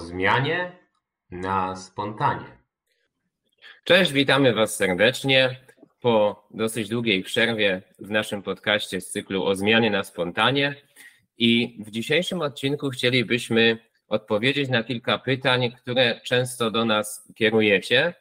zmianie na spontanie. Cześć, witamy Was serdecznie po dosyć długiej przerwie w naszym podcaście z cyklu o zmianie na spontanie. I w dzisiejszym odcinku chcielibyśmy odpowiedzieć na kilka pytań, które często do nas kierujecie.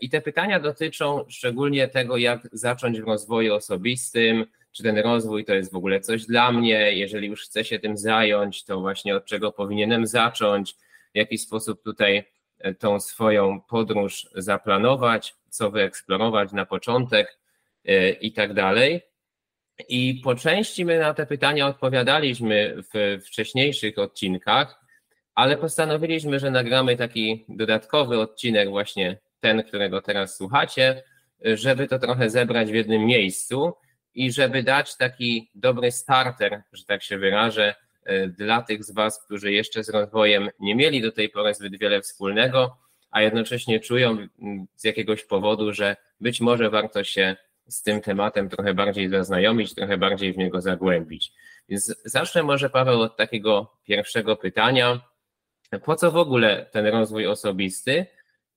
I te pytania dotyczą szczególnie tego, jak zacząć w rozwoju osobistym, czy ten rozwój to jest w ogóle coś dla mnie, jeżeli już chcę się tym zająć, to właśnie od czego powinienem zacząć, w jaki sposób tutaj e, tą swoją podróż zaplanować, co wyeksplorować na początek e, i tak dalej. I po części my na te pytania odpowiadaliśmy w wcześniejszych odcinkach, ale postanowiliśmy, że nagramy taki dodatkowy odcinek, właśnie ten, którego teraz słuchacie, żeby to trochę zebrać w jednym miejscu i żeby dać taki dobry starter, że tak się wyrażę, dla tych z Was, którzy jeszcze z rozwojem nie mieli do tej pory zbyt wiele wspólnego, a jednocześnie czują z jakiegoś powodu, że być może warto się z tym tematem trochę bardziej zaznajomić, trochę bardziej w niego zagłębić. Więc zacznę może, Paweł, od takiego pierwszego pytania. Po co w ogóle ten rozwój osobisty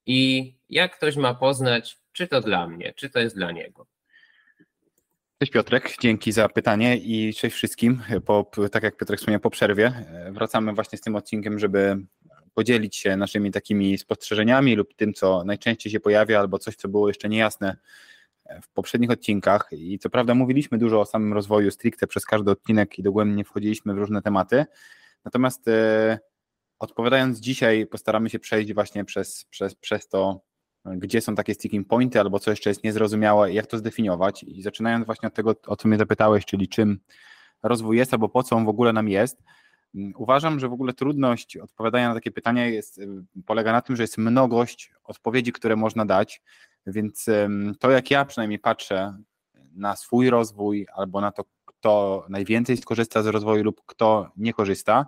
i jak ktoś ma poznać, czy to dla mnie, czy to jest dla niego? Cześć Piotrek, dzięki za pytanie i cześć wszystkim. Po, tak jak Piotrek wspomniał, po przerwie wracamy właśnie z tym odcinkiem, żeby podzielić się naszymi takimi spostrzeżeniami lub tym, co najczęściej się pojawia, albo coś, co było jeszcze niejasne w poprzednich odcinkach. I co prawda mówiliśmy dużo o samym rozwoju stricte przez każdy odcinek i dogłębnie wchodziliśmy w różne tematy. Natomiast e, odpowiadając dzisiaj, postaramy się przejść właśnie przez, przez, przez to, gdzie są takie sticking pointy, albo co jeszcze jest niezrozumiałe, jak to zdefiniować. I zaczynając właśnie od tego, o co mnie zapytałeś, czyli czym rozwój jest, albo po co on w ogóle nam jest, uważam, że w ogóle trudność odpowiadania na takie pytania jest, y, polega na tym, że jest mnogość odpowiedzi, które można dać, więc to jak ja przynajmniej patrzę na swój rozwój, albo na to, kto najwięcej skorzysta z rozwoju lub kto nie korzysta,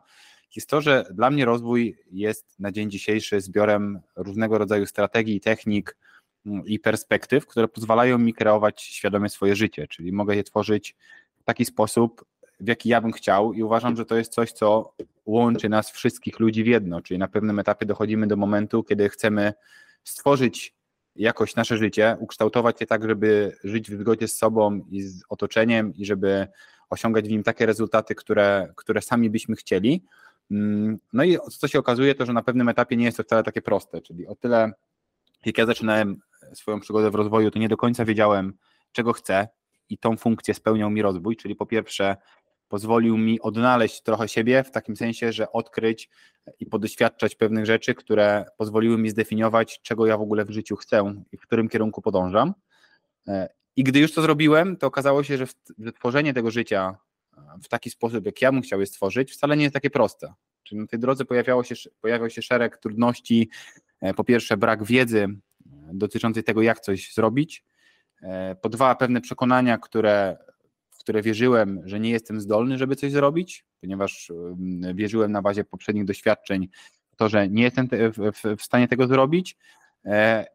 że dla mnie rozwój jest na dzień dzisiejszy zbiorem różnego rodzaju strategii, technik mm, i perspektyw, które pozwalają mi kreować świadomie swoje życie, czyli mogę je tworzyć w taki sposób, w jaki ja bym chciał i uważam, że to jest coś, co łączy nas wszystkich ludzi w jedno, czyli na pewnym etapie dochodzimy do momentu, kiedy chcemy stworzyć jakoś nasze życie, ukształtować je tak, żeby żyć w zgodzie z sobą i z otoczeniem i żeby osiągać w nim takie rezultaty, które, które sami byśmy chcieli, no i co się okazuje, to że na pewnym etapie nie jest to wcale takie proste, czyli o tyle, jak ja zaczynałem swoją przygodę w rozwoju, to nie do końca wiedziałem, czego chcę i tą funkcję spełniał mi rozwój, czyli po pierwsze pozwolił mi odnaleźć trochę siebie w takim sensie, że odkryć i podoświadczać pewnych rzeczy, które pozwoliły mi zdefiniować, czego ja w ogóle w życiu chcę i w którym kierunku podążam. E, I gdy już to zrobiłem, to okazało się, że, w, że tworzenie tego życia w taki sposób, jak ja bym chciał je stworzyć, wcale nie jest takie proste. Czyli na tej drodze pojawiało się, pojawiał się szereg trudności. E, po pierwsze, brak wiedzy e, dotyczącej tego, jak coś zrobić. E, po dwa, pewne przekonania, które, w które wierzyłem, że nie jestem zdolny, żeby coś zrobić, ponieważ wierzyłem na bazie poprzednich doświadczeń to, że nie jestem w stanie tego zrobić.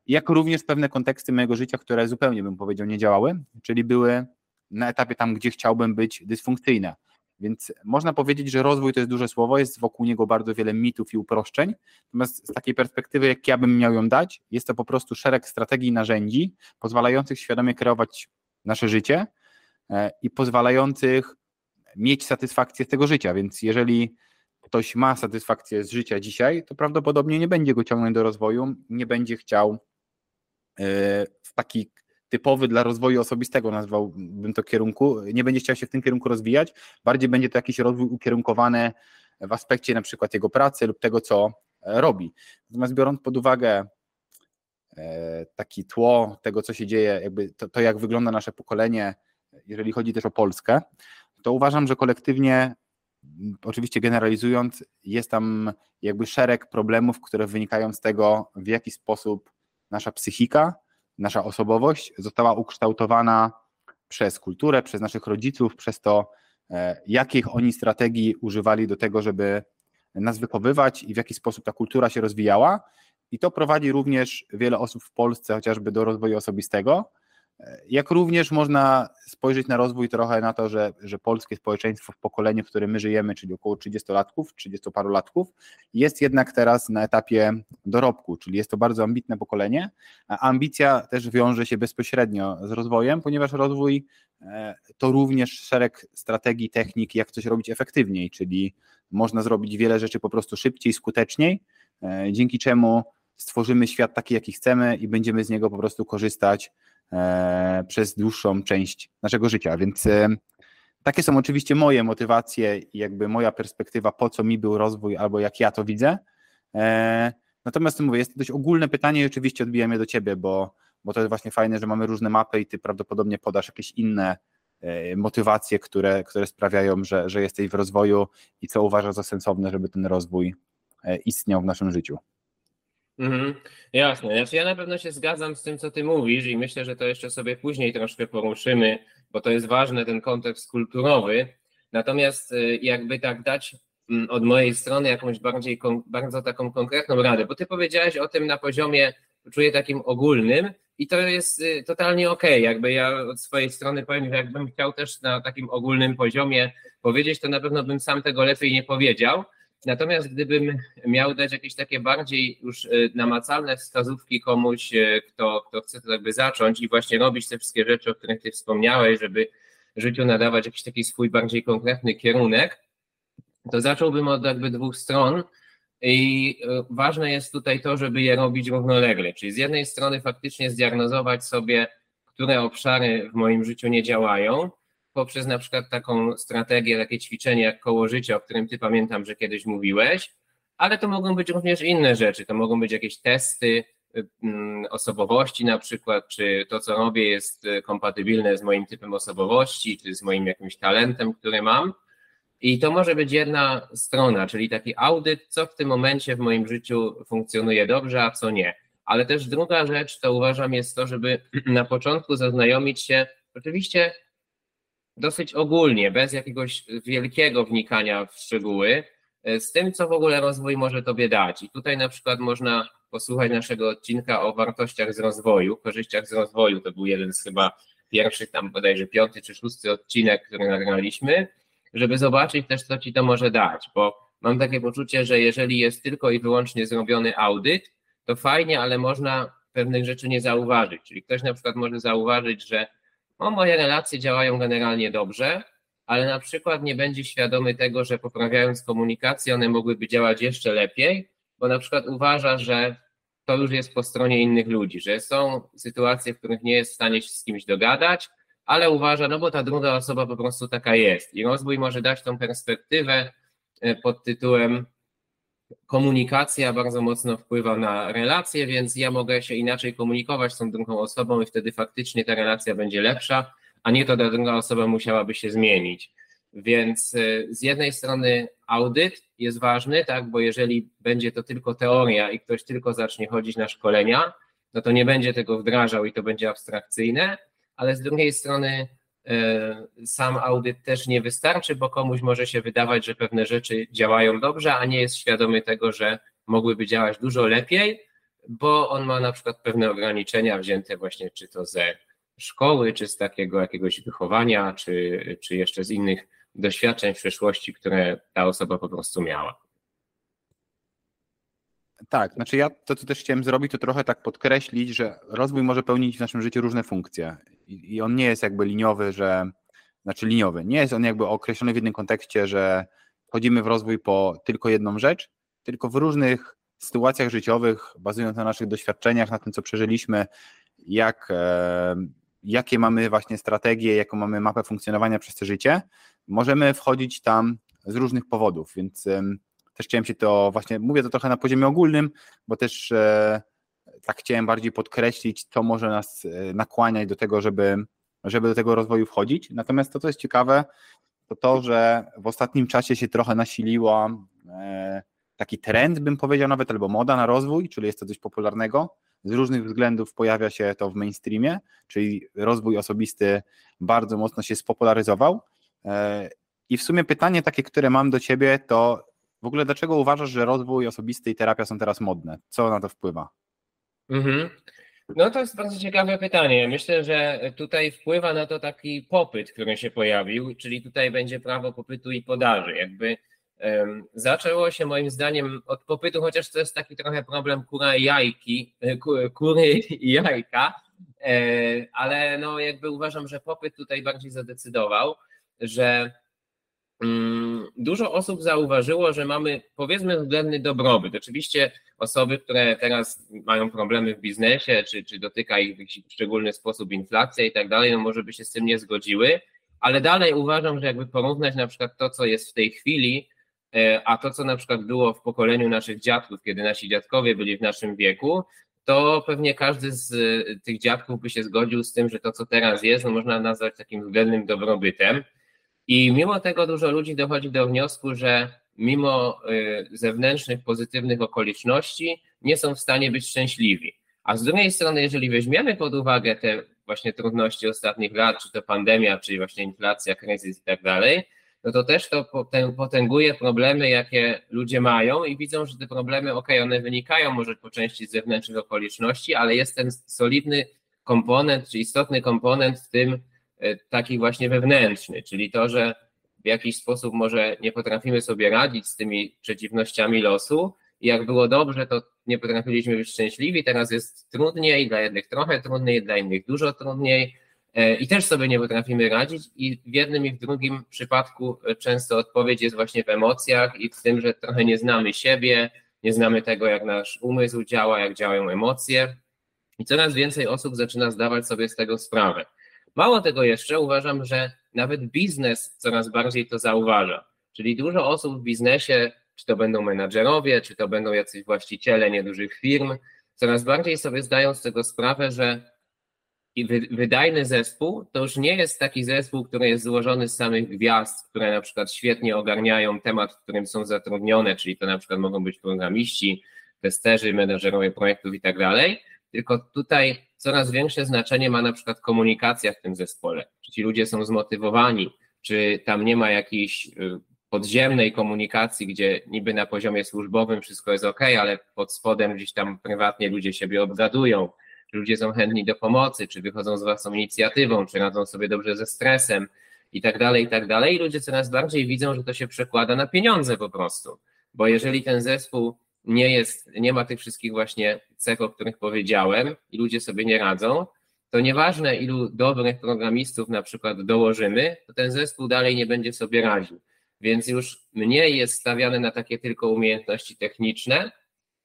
Jak również pewne konteksty mojego życia, które zupełnie bym powiedział nie działały, czyli były na etapie tam, gdzie chciałbym być, dysfunkcyjne. Więc można powiedzieć, że rozwój to jest duże słowo, jest wokół niego bardzo wiele mitów i uproszczeń. Natomiast z takiej perspektywy, jak ja bym miał ją dać, jest to po prostu szereg strategii i narzędzi pozwalających świadomie kreować nasze życie e, i pozwalających mieć satysfakcję z tego życia. Więc jeżeli ktoś ma satysfakcję z życia dzisiaj, to prawdopodobnie nie będzie go ciągnąć do rozwoju, nie będzie chciał e, w taki typowy dla rozwoju osobistego, nazwałbym to kierunku, nie będzie chciał się w tym kierunku rozwijać, bardziej będzie to jakiś rozwój ukierunkowany w aspekcie na przykład jego pracy lub tego, co e, robi. Natomiast biorąc pod uwagę e, taki tło tego, co się dzieje, jakby to, to jak wygląda nasze pokolenie, jeżeli chodzi też o Polskę, to uważam, że kolektywnie, oczywiście generalizując, jest tam jakby szereg problemów, które wynikają z tego, w jaki sposób nasza psychika, nasza osobowość została ukształtowana przez kulturę, przez naszych rodziców, przez to, e, jakich oni strategii używali do tego, żeby nas wychowywać i w jaki sposób ta kultura się rozwijała. I to prowadzi również wiele osób w Polsce chociażby do rozwoju osobistego, Jak również można spojrzeć na rozwój trochę na to, że, że polskie społeczeństwo w pokoleniu, w którym my żyjemy, czyli około 30-latków, 30 paru latków, jest jednak teraz na etapie dorobku, czyli jest to bardzo ambitne pokolenie, a ambicja też wiąże się bezpośrednio z rozwojem, ponieważ rozwój e, to również szereg strategii, technik, jak coś robić efektywniej, czyli można zrobić wiele rzeczy po prostu szybciej, skuteczniej, e, dzięki czemu stworzymy świat taki, jaki chcemy i będziemy z niego po prostu korzystać przez dłuższą część naszego życia. Więc e, takie są oczywiście moje motywacje i jakby moja perspektywa, po co mi był rozwój albo jak ja to widzę. E, natomiast mówię, jest to dość ogólne pytanie i oczywiście odbijam je do ciebie, bo, bo to jest właśnie fajne, że mamy różne mapy i ty prawdopodobnie podasz jakieś inne motywacje, które, które sprawiają, że, że jesteś w rozwoju i co uważasz za sensowne, żeby ten rozwój istniał w naszym życiu. Mhm, jasne. Znaczy ja na pewno się zgadzam z tym, co ty mówisz i myślę, że to jeszcze sobie później troszkę poruszymy, bo to jest ważne, ten kontekst kulturowy. Natomiast y, jakby tak dać mm, od mojej strony jakąś bardziej, bardzo taką konkretną radę, bo ty powiedziałeś o tym na poziomie, czuję takim ogólnym i to jest y, totalnie okej. Okay. Jakby ja od swojej strony powiem, że jakbym chciał też na takim ogólnym poziomie powiedzieć, to na pewno bym sam tego lepiej nie powiedział, Natomiast gdybym miał dać jakieś takie bardziej już e, namacalne wskazówki komuś, e, kto, kto chce to jakby zacząć i właśnie robić te wszystkie rzeczy, o których ty wspomniałeś, żeby życiu nadawać jakiś taki swój bardziej konkretny kierunek, to zacząłbym od jakby dwóch stron. I e, ważne jest tutaj to, żeby je robić równolegle. Czyli z jednej strony faktycznie zdiagnozować sobie, które obszary w moim życiu nie działają, poprzez na przykład taką strategię, takie ćwiczenie jak koło życia, o którym ty pamiętam, że kiedyś mówiłeś, ale to mogą być również inne rzeczy, to mogą być jakieś testy osobowości na przykład, czy to, co robię jest y, kompatybilne z moim typem osobowości, czy z moim jakimś talentem, który mam. I to może być jedna strona, czyli taki audyt, co w tym momencie w moim życiu funkcjonuje dobrze, a co nie. Ale też druga rzecz, to uważam, jest to, żeby na początku zaznajomić się, oczywiście dosyć ogólnie, bez jakiegoś wielkiego wnikania w szczegóły, e, z tym, co w ogóle rozwój może Tobie dać. I tutaj na przykład można posłuchać naszego odcinka o wartościach z rozwoju, korzyściach z rozwoju. To był jeden z chyba pierwszych, tam bodajże piąty czy szósty odcinek, który nagraliśmy, żeby zobaczyć też, co Ci to może dać, bo mam takie poczucie, że jeżeli jest tylko i wyłącznie zrobiony audyt, to fajnie, ale można pewnych rzeczy nie zauważyć. Czyli ktoś na przykład może zauważyć, że no, moje relacje działają generalnie dobrze, ale na przykład nie będzie świadomy tego, że poprawiając komunikację, one mogłyby działać jeszcze lepiej, bo na przykład uważa, że to już jest po stronie innych ludzi, że są sytuacje, w których nie jest w stanie się z kimś dogadać, ale uważa, no bo ta druga osoba po prostu taka jest. I rozwój może dać tą perspektywę e, pod tytułem komunikacja bardzo mocno wpływa na relacje, więc ja mogę się inaczej komunikować z tą drugą osobą i wtedy faktycznie ta relacja będzie lepsza, a nie to ta druga osoba musiałaby się zmienić. Więc y, z jednej strony audyt jest ważny, tak, bo jeżeli będzie to tylko teoria i ktoś tylko zacznie chodzić na szkolenia, no to nie będzie tego wdrażał i to będzie abstrakcyjne, ale z drugiej strony E, sam audyt też nie wystarczy, bo komuś może się wydawać, że pewne rzeczy działają dobrze, a nie jest świadomy tego, że mogłyby działać dużo lepiej, bo on ma na przykład pewne ograniczenia wzięte właśnie czy to ze szkoły, czy z takiego jakiegoś wychowania, czy, czy jeszcze z innych doświadczeń w przeszłości, które ta osoba po prostu miała. Tak, znaczy ja to, co też chciałem zrobić, to trochę tak podkreślić, że rozwój może pełnić w naszym życiu różne funkcje i on nie jest jakby liniowy, że, znaczy liniowy, nie jest on jakby określony w jednym kontekście, że wchodzimy w rozwój po tylko jedną rzecz, tylko w różnych sytuacjach życiowych, bazując na naszych doświadczeniach, na tym, co przeżyliśmy, jak, e, jakie mamy właśnie strategie, jaką mamy mapę funkcjonowania przez to życie, możemy wchodzić tam z różnych powodów, więc też chciałem się to właśnie, mówię to trochę na poziomie ogólnym, bo też e, tak chciałem bardziej podkreślić, co może nas e, nakłaniać do tego, żeby, żeby do tego rozwoju wchodzić. Natomiast to, co jest ciekawe, to to, że w ostatnim czasie się trochę nasiliła e, taki trend, bym powiedział nawet, albo moda na rozwój, czyli jest to coś popularnego. Z różnych względów pojawia się to w mainstreamie, czyli rozwój osobisty bardzo mocno się spopularyzował. I w sumie pytanie takie, które mam do ciebie, to w ogóle dlaczego uważasz, że rozwój osobisty i terapia są teraz modne? Co na to wpływa? Mhm. No to jest bardzo ciekawe pytanie. Myślę, że tutaj wpływa na to taki popyt, który się pojawił, czyli tutaj będzie prawo popytu i podaży. Jakby um, zaczęło się moim zdaniem od popytu, chociaż to jest taki trochę problem kura i jajki, kury i jajka, e, ale no jakby uważam, że popyt tutaj bardziej zadecydował, że dużo osób zauważyło, że mamy powiedzmy względny dobrobyt. Oczywiście osoby, które teraz mają problemy w biznesie, czy, czy dotyka ich w szczególny sposób inflacja i tak dalej, no może by się z tym nie zgodziły, ale dalej uważam, że jakby porównać na przykład to, co jest w tej chwili, e, a to, co na przykład było w pokoleniu naszych dziadków, kiedy nasi dziadkowie byli w naszym wieku, to pewnie każdy z e, tych dziadków by się zgodził z tym, że to, co teraz jest, no można nazwać takim względnym dobrobytem. I mimo tego dużo ludzi dochodzi do wniosku, że mimo y, zewnętrznych, pozytywnych okoliczności nie są w stanie być szczęśliwi. A z drugiej strony, jeżeli weźmiemy pod uwagę te właśnie trudności ostatnich lat, czy to pandemia, czy właśnie inflacja, kryzys i tak dalej, no to też to potęguje problemy, jakie ludzie mają i widzą, że te problemy, ok, one wynikają może po części z zewnętrznych okoliczności, ale jest ten solidny komponent, czy istotny komponent w tym, taki właśnie wewnętrzny, czyli to, że w jakiś sposób może nie potrafimy sobie radzić z tymi przeciwnościami losu i jak było dobrze, to nie potrafiliśmy być szczęśliwi, teraz jest trudniej, dla jednych trochę trudniej, dla innych dużo trudniej e, i też sobie nie potrafimy radzić i w jednym i w drugim przypadku e, często odpowiedź jest właśnie w emocjach i w tym, że trochę nie znamy siebie, nie znamy tego, jak nasz umysł działa, jak działają emocje i coraz więcej osób zaczyna zdawać sobie z tego sprawę. Mało tego jeszcze uważam, że nawet biznes coraz bardziej to zauważa. Czyli dużo osób w biznesie, czy to będą menadżerowie, czy to będą jacyś właściciele niedużych firm, coraz bardziej sobie zdają z tego sprawę, że wydajny zespół to już nie jest taki zespół, który jest złożony z samych gwiazd, które na przykład świetnie ogarniają temat, w którym są zatrudnione, czyli to na przykład mogą być programiści, testerzy, menedżerowie projektów i tak dalej, tylko tutaj coraz większe znaczenie ma na przykład komunikacja w tym zespole. Czy ci ludzie są zmotywowani, czy tam nie ma jakiejś y, podziemnej komunikacji, gdzie niby na poziomie służbowym wszystko jest ok, ale pod spodem gdzieś tam prywatnie ludzie siebie obgadują, ludzie są chętni do pomocy, czy wychodzą z własną inicjatywą, czy radzą sobie dobrze ze stresem i tak dalej, i tak dalej. I ludzie coraz bardziej widzą, że to się przekłada na pieniądze po prostu. Bo jeżeli ten zespół nie jest, nie ma tych wszystkich właśnie cech, o których powiedziałem i ludzie sobie nie radzą, to nieważne ilu dobrych programistów na przykład dołożymy, to ten zespół dalej nie będzie sobie radził. Więc już mniej jest stawiane na takie tylko umiejętności techniczne,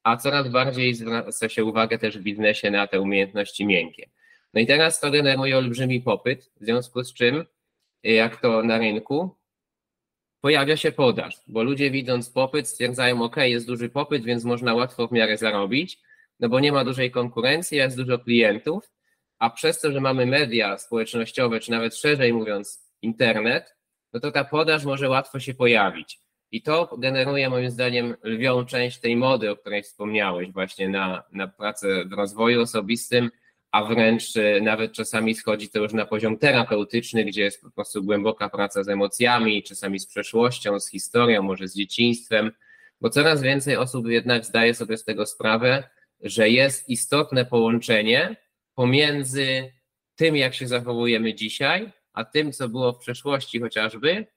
a coraz bardziej zwraca się uwagę też w biznesie na te umiejętności miękkie. No i teraz to generuje olbrzymi popyt, w związku z czym, jak to na rynku, pojawia się podaż, bo ludzie widząc popyt stwierdzają, ok, jest duży popyt, więc można łatwo w miarę zarobić, no bo nie ma dużej konkurencji, jest dużo klientów, a przez to, że mamy media społecznościowe, czy nawet szerzej mówiąc internet, no to ta podaż może łatwo się pojawić. I to generuje moim zdaniem lwią część tej mody, o której wspomniałeś, właśnie na, na pracę w rozwoju osobistym, a wręcz e, nawet czasami schodzi to już na poziom terapeutyczny, gdzie jest po prostu głęboka praca z emocjami, czasami z przeszłością, z historią, może z dzieciństwem, bo coraz więcej osób jednak zdaje sobie z tego sprawę, że jest istotne połączenie pomiędzy tym, jak się zachowujemy dzisiaj, a tym, co było w przeszłości chociażby,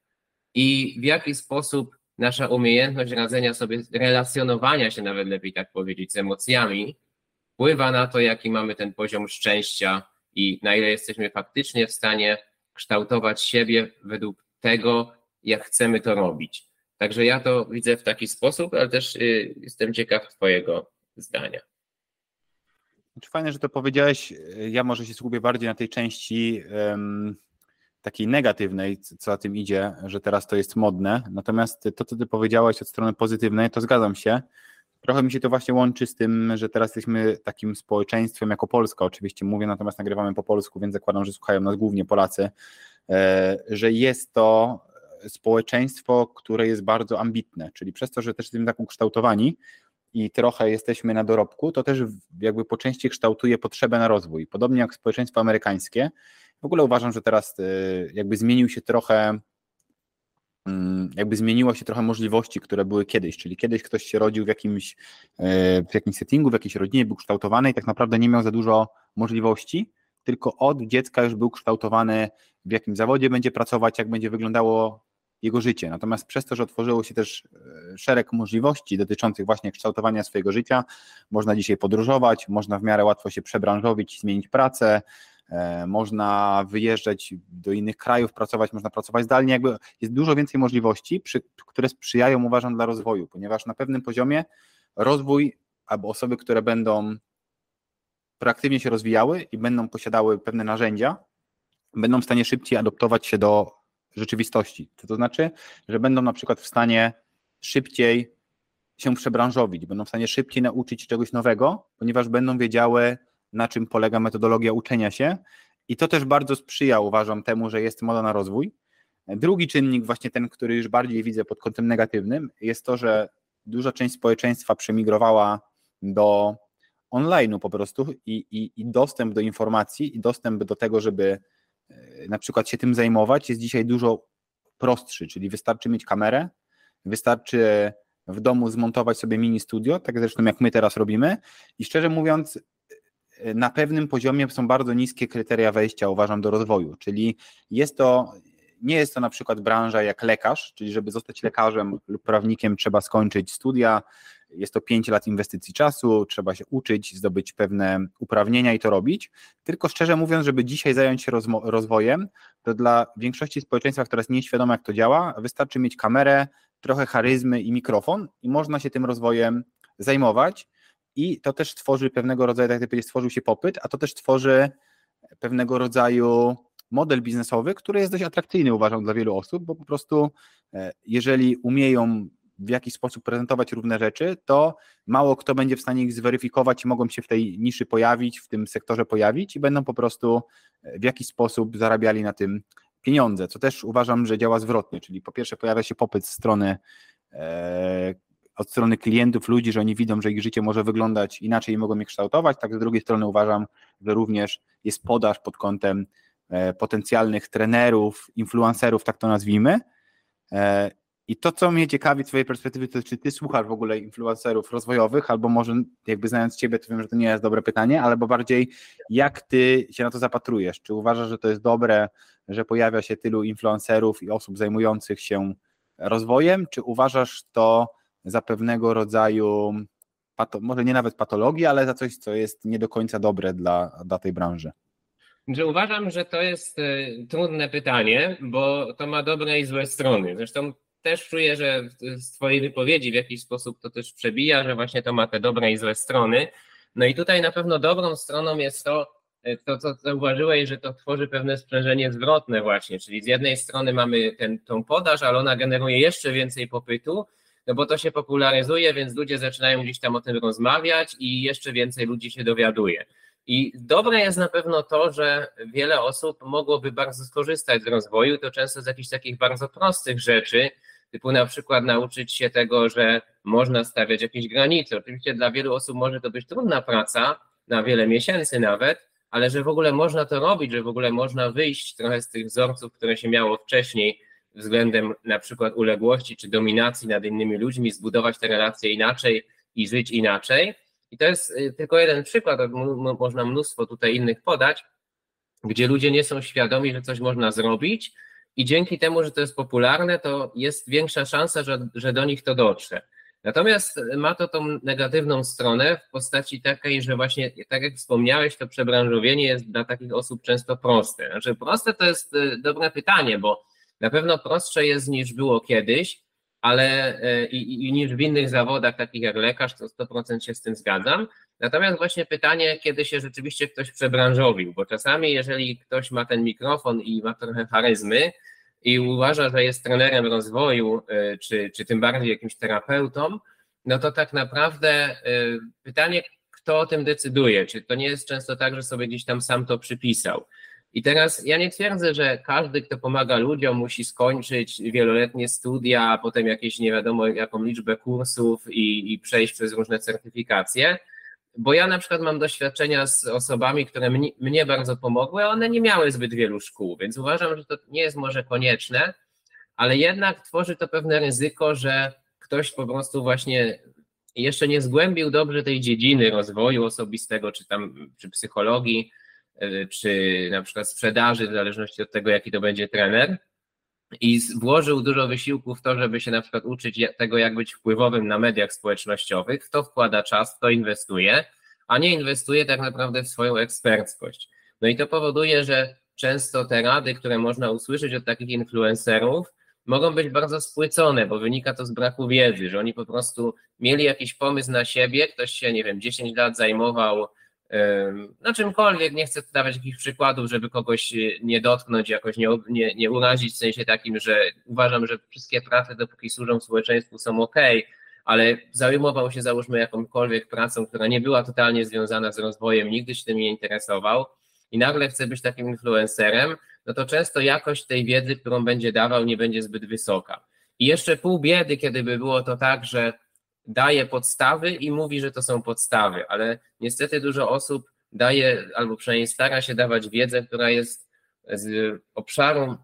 i w jaki sposób nasza umiejętność radzenia sobie, relacjonowania się, nawet lepiej tak powiedzieć, z emocjami, wpływa na to, jaki mamy ten poziom szczęścia i na ile jesteśmy faktycznie w stanie kształtować siebie według tego, jak chcemy to robić. Także ja to widzę w taki sposób, ale też y, jestem ciekaw Twojego zdania. Znaczy fajne, że to powiedziałeś. Ja może się skupię bardziej na tej części um, takiej negatywnej, co za tym idzie, że teraz to jest modne. Natomiast to, co ty powiedziałeś od strony pozytywnej, to zgadzam się. Trochę mi się to właśnie łączy z tym, że teraz jesteśmy takim społeczeństwem jako Polska, oczywiście mówię, natomiast nagrywamy po polsku, więc zakładam, że słuchają nas głównie Polacy, e, że jest to społeczeństwo, które jest bardzo ambitne, czyli przez to, że też jesteśmy tak ukształtowani i trochę jesteśmy na dorobku, to też jakby po części kształtuje potrzebę na rozwój. Podobnie jak społeczeństwo amerykańskie. W ogóle uważam, że teraz e, jakby zmienił się trochę jakby zmieniło się trochę możliwości, które były kiedyś, czyli kiedyś ktoś się rodził w jakimś, e, w jakimś settingu, w jakiejś rodzinie, był kształtowany i tak naprawdę nie miał za dużo możliwości, tylko od dziecka już był kształtowany, w jakim zawodzie będzie pracować, jak będzie wyglądało jego życie. Natomiast przez to, że otworzyło się też e, szereg możliwości dotyczących właśnie kształtowania swojego życia, można dzisiaj podróżować, można w miarę łatwo się przebranżowić, zmienić pracę, można wyjeżdżać do innych krajów, pracować, można pracować zdalnie, jakby jest dużo więcej możliwości, przy, które sprzyjają, uważam, dla rozwoju, ponieważ na pewnym poziomie rozwój albo osoby, które będą proaktywnie się rozwijały i będą posiadały pewne narzędzia, będą w stanie szybciej adoptować się do rzeczywistości. Co to znaczy, że będą na przykład w stanie szybciej się przebranżowić, będą w stanie szybciej nauczyć czegoś nowego, ponieważ będą wiedziały, na czym polega metodologia uczenia się. I to też bardzo sprzyja, uważam, temu, że jest moda na rozwój. Drugi czynnik, właśnie ten, który już bardziej widzę pod kątem negatywnym, jest to, że duża część społeczeństwa przemigrowała do online'u po prostu i, i, i dostęp do informacji i dostęp do tego, żeby e, na przykład się tym zajmować, jest dzisiaj dużo prostszy, czyli wystarczy mieć kamerę, wystarczy w domu zmontować sobie mini studio, tak zresztą jak my teraz robimy i szczerze mówiąc na pewnym poziomie są bardzo niskie kryteria wejścia, uważam, do rozwoju, czyli jest to, nie jest to na przykład branża jak lekarz, czyli żeby zostać lekarzem lub prawnikiem trzeba skończyć studia, jest to 5 lat inwestycji czasu, trzeba się uczyć, zdobyć pewne uprawnienia i to robić. Tylko szczerze mówiąc, żeby dzisiaj zająć się rozwojem, to dla większości społeczeństwa, która jest nieświadoma, jak to działa, wystarczy mieć kamerę, trochę charyzmy i mikrofon i można się tym rozwojem zajmować. I to też tworzy pewnego rodzaju, tak jak powiedzieć, stworzył się popyt, a to też tworzy pewnego rodzaju model biznesowy, który jest dość atrakcyjny, uważam, dla wielu osób, bo po prostu e, jeżeli umieją w jakiś sposób prezentować różne rzeczy, to mało kto będzie w stanie ich zweryfikować i mogą się w tej niszy pojawić, w tym sektorze pojawić i będą po prostu e, w jakiś sposób zarabiali na tym pieniądze, co też uważam, że działa zwrotnie, czyli po pierwsze pojawia się popyt z strony e, od strony klientów, ludzi, że oni widzą, że ich życie może wyglądać inaczej i mogą je kształtować, tak z drugiej strony uważam, że również jest podaż pod kątem e, potencjalnych trenerów, influencerów, tak to nazwijmy, e, i to, co mnie ciekawi z Twojej perspektywy, to czy Ty słuchasz w ogóle influencerów rozwojowych, albo może jakby znając Ciebie, to wiem, że to nie jest dobre pytanie, albo bardziej jak Ty się na to zapatrujesz? Czy uważasz, że to jest dobre, że pojawia się tylu influencerów i osób zajmujących się rozwojem, czy uważasz to za pewnego rodzaju, może nie nawet patologii, ale za coś, co jest nie do końca dobre dla, dla tej branży? Że uważam, że to jest e, trudne pytanie, bo to ma dobre i złe strony. Zresztą też czuję, że z Twojej wypowiedzi w jakiś sposób to też przebija, że właśnie to ma te dobre i złe strony. No i tutaj na pewno dobrą stroną jest to, e, to co zauważyłeś, że to tworzy pewne sprzężenie zwrotne właśnie, czyli z jednej strony mamy ten, tą podaż, ale ona generuje jeszcze więcej popytu, no bo to się popularyzuje, więc ludzie zaczynają gdzieś tam o tym rozmawiać i jeszcze więcej ludzi się dowiaduje. I dobre jest na pewno to, że wiele osób mogłoby bardzo skorzystać z rozwoju, to często z jakichś takich bardzo prostych rzeczy, typu na przykład nauczyć się tego, że można stawiać jakieś granice. Oczywiście dla wielu osób może to być trudna praca, na wiele miesięcy nawet, ale że w ogóle można to robić, że w ogóle można wyjść trochę z tych wzorców, które się miało wcześniej względem na przykład uległości czy dominacji nad innymi ludźmi, zbudować te relacje inaczej i żyć inaczej. I to jest y, tylko jeden przykład, można mnóstwo tutaj innych podać, gdzie ludzie nie są świadomi, że coś można zrobić, i dzięki temu, że to jest popularne, to jest większa szansa, że, że do nich to dotrze. Natomiast ma to tą negatywną stronę w postaci takiej, że właśnie, tak jak wspomniałeś, to przebranżowienie jest dla takich osób często proste. Znaczy, proste to jest y, dobre pytanie, bo na pewno prostsze jest niż było kiedyś, ale y, i, i niż w innych zawodach, takich jak lekarz, to 100% się z tym zgadzam. Natomiast właśnie pytanie, kiedy się rzeczywiście ktoś przebranżowił, bo czasami, jeżeli ktoś ma ten mikrofon i ma trochę charyzmy, i uważa, że jest trenerem rozwoju, y, czy, czy tym bardziej jakimś terapeutą, no to tak naprawdę y, pytanie, kto o tym decyduje? Czy to nie jest często tak, że sobie gdzieś tam sam to przypisał? I teraz ja nie twierdzę, że każdy, kto pomaga ludziom, musi skończyć wieloletnie studia, a potem jakieś nie wiadomo jaką liczbę kursów i, i przejść przez różne certyfikacje bo ja na przykład mam doświadczenia z osobami, które mnie, mnie bardzo pomogły, a one nie miały zbyt wielu szkół, więc uważam, że to nie jest może konieczne, ale jednak tworzy to pewne ryzyko, że ktoś po prostu właśnie jeszcze nie zgłębił dobrze tej dziedziny rozwoju osobistego, czy tam, czy psychologii, czy na przykład sprzedaży, w zależności od tego, jaki to będzie trener, i włożył dużo wysiłku w to, żeby się na przykład uczyć tego, jak być wpływowym na mediach społecznościowych, w to wkłada czas, w to inwestuje, a nie inwestuje tak naprawdę w swoją eksperckość. No i to powoduje, że często te rady, które można usłyszeć od takich influencerów, mogą być bardzo spłycone, bo wynika to z braku wiedzy, że oni po prostu mieli jakiś pomysł na siebie, ktoś się, nie wiem, 10 lat zajmował no czymkolwiek, nie chcę dawać jakichś przykładów, żeby kogoś y, nie dotknąć, jakoś nie, nie, nie urazić, w sensie takim, że uważam, że wszystkie prace, dopóki służą społeczeństwu, są ok, ale zajmował się załóżmy jakąkolwiek pracą, która nie była totalnie związana z rozwojem, nigdy się tym nie interesował i nagle chce być takim influencerem, no to często jakość tej wiedzy, którą będzie dawał, nie będzie zbyt wysoka. I jeszcze pół biedy, kiedy by było to tak, że daje podstawy i mówi, że to są podstawy, ale niestety dużo osób daje, albo przynajmniej stara się dawać wiedzę, która jest z obszaru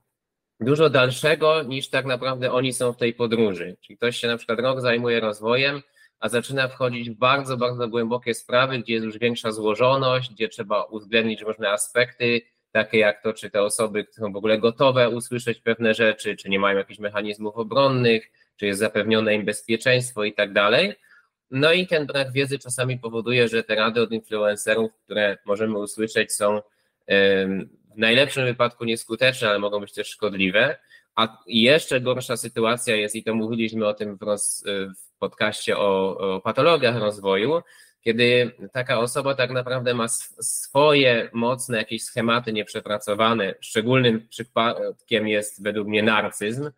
dużo dalszego niż tak naprawdę oni są w tej podróży. Czyli ktoś się na przykład rok zajmuje rozwojem, a zaczyna wchodzić w bardzo, bardzo głębokie sprawy, gdzie jest już większa złożoność, gdzie trzeba uwzględnić różne aspekty, takie jak to, czy te osoby są w ogóle gotowe usłyszeć pewne rzeczy, czy nie mają jakichś mechanizmów obronnych, czy jest zapewnione im bezpieczeństwo i tak dalej. No i ten brak wiedzy czasami powoduje, że te rady od influencerów, które możemy usłyszeć, są w najlepszym wypadku nieskuteczne, ale mogą być też szkodliwe. A jeszcze gorsza sytuacja jest, i to mówiliśmy o tym w, roz, w podcaście o, o patologiach rozwoju, kiedy taka osoba tak naprawdę ma swoje mocne jakieś schematy nieprzepracowane. Szczególnym przypadkiem jest według mnie narcyzm,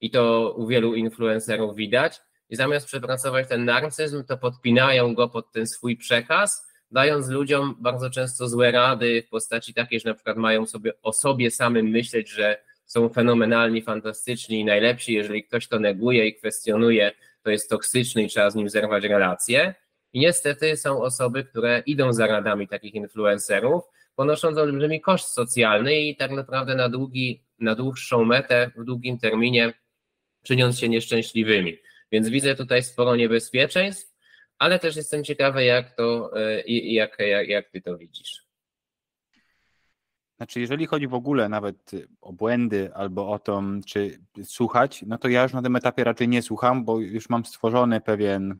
i to u wielu influencerów widać. I zamiast przepracować ten narcyzm, to podpinają go pod ten swój przekaz, dając ludziom bardzo często złe rady w postaci takiej, że na przykład mają sobie o sobie samym myśleć, że są fenomenalni, fantastyczni i najlepsi. Jeżeli ktoś to neguje i kwestionuje, to jest toksyczny i trzeba z nim zerwać relacje. I niestety są osoby, które idą za radami takich influencerów, ponosząc olbrzymi koszt socjalny i tak naprawdę na, długi, na dłuższą metę, w długim terminie czyniąc się nieszczęśliwymi. Więc widzę tutaj sporo niebezpieczeństw, ale też jestem ciekawy, jak to, e, jak, jak, jak ty to widzisz. Znaczy, jeżeli chodzi w ogóle nawet o błędy albo o to, czy słuchać, no to ja już na tym etapie raczej nie słucham, bo już mam stworzony pewien,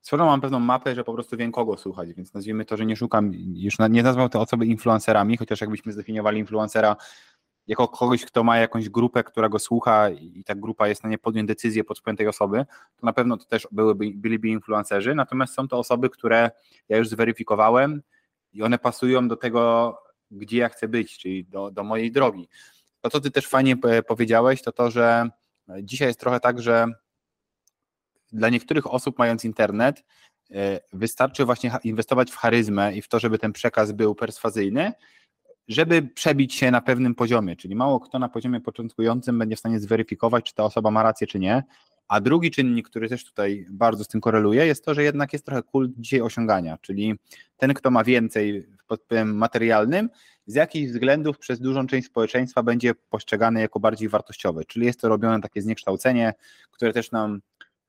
stworzoną mam pewną mapę, że po prostu wiem kogo słuchać, więc nazwijmy to, że nie szukam, już nie nazwał te osoby influencerami, chociaż jakbyśmy zdefiniowali influencera jako kogoś, kto ma jakąś grupę, która go słucha i ta grupa jest na nie podjąć decyzję pod wpływem tej osoby, to na pewno to też byłyby, byliby influencerzy, natomiast są to osoby, które ja już zweryfikowałem i one pasują do tego, gdzie ja chcę być, czyli do, do mojej drogi. To, co ty też fajnie powiedziałeś, to to, że dzisiaj jest trochę tak, że dla niektórych osób mając internet, e, wystarczy właśnie inwestować w charyzmę i w to, żeby ten przekaz był perswazyjny, żeby przebić się na pewnym poziomie, czyli mało kto na poziomie początkującym będzie w stanie zweryfikować, czy ta osoba ma rację, czy nie. A drugi czynnik, który też tutaj bardzo z tym koreluje, jest to, że jednak jest trochę kult dzisiaj osiągania, czyli ten, kto ma więcej pod wpływem materialnym, z jakichś względów przez dużą część społeczeństwa będzie postrzegany jako bardziej wartościowy, czyli jest to robione takie zniekształcenie, które też nam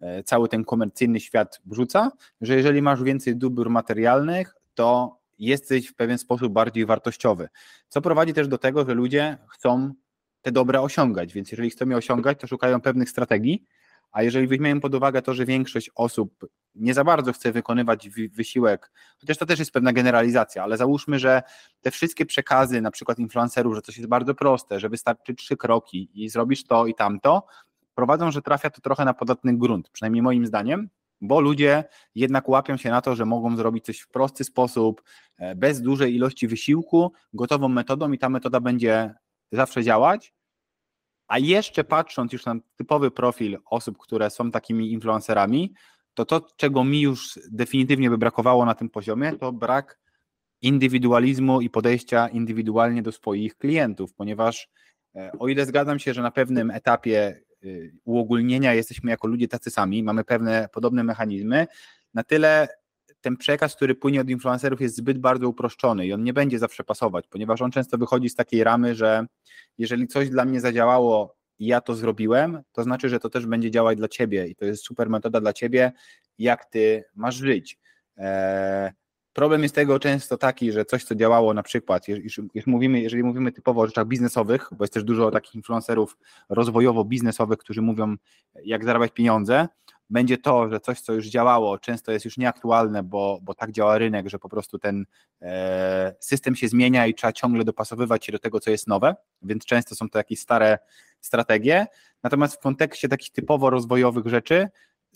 e, cały ten komercyjny świat wrzuca, że jeżeli masz więcej dóbr materialnych, to jesteś w pewien sposób bardziej wartościowy, co prowadzi też do tego, że ludzie chcą te dobra osiągać, więc jeżeli chcą je osiągać, to szukają pewnych strategii, a jeżeli weźmiemy pod uwagę to, że większość osób nie za bardzo chce wykonywać wysiłek, chociaż to też jest pewna generalizacja, ale załóżmy, że te wszystkie przekazy, na przykład influencerów, że coś jest bardzo proste, że wystarczy trzy kroki i zrobisz to i tamto, prowadzą, że trafia to trochę na podatny grunt, przynajmniej moim zdaniem, bo ludzie jednak łapią się na to, że mogą zrobić coś w prosty sposób, e, bez dużej ilości wysiłku, gotową metodą i ta metoda będzie zawsze działać. A jeszcze patrząc już na typowy profil osób, które są takimi influencerami, to to, czego mi już definitywnie by brakowało na tym poziomie, to brak indywidualizmu i podejścia indywidualnie do swoich klientów, ponieważ e, o ile zgadzam się, że na pewnym etapie uogólnienia jesteśmy jako ludzie tacy sami, mamy pewne podobne mechanizmy, na tyle ten przekaz, który płynie od influencerów jest zbyt bardzo uproszczony i on nie będzie zawsze pasować, ponieważ on często wychodzi z takiej ramy, że jeżeli coś dla mnie zadziałało i ja to zrobiłem, to znaczy, że to też będzie działać dla ciebie i to jest super metoda dla ciebie, jak ty masz żyć. Problem jest tego często taki, że coś, co działało na przykład, jeżeli mówimy, jeżeli mówimy typowo o rzeczach biznesowych, bo jest też dużo takich influencerów rozwojowo-biznesowych, którzy mówią, jak zarabiać pieniądze, będzie to, że coś, co już działało, często jest już nieaktualne, bo, bo tak działa rynek, że po prostu ten e, system się zmienia i trzeba ciągle dopasowywać się do tego, co jest nowe, więc często są to jakieś stare strategie. Natomiast w kontekście takich typowo rozwojowych rzeczy,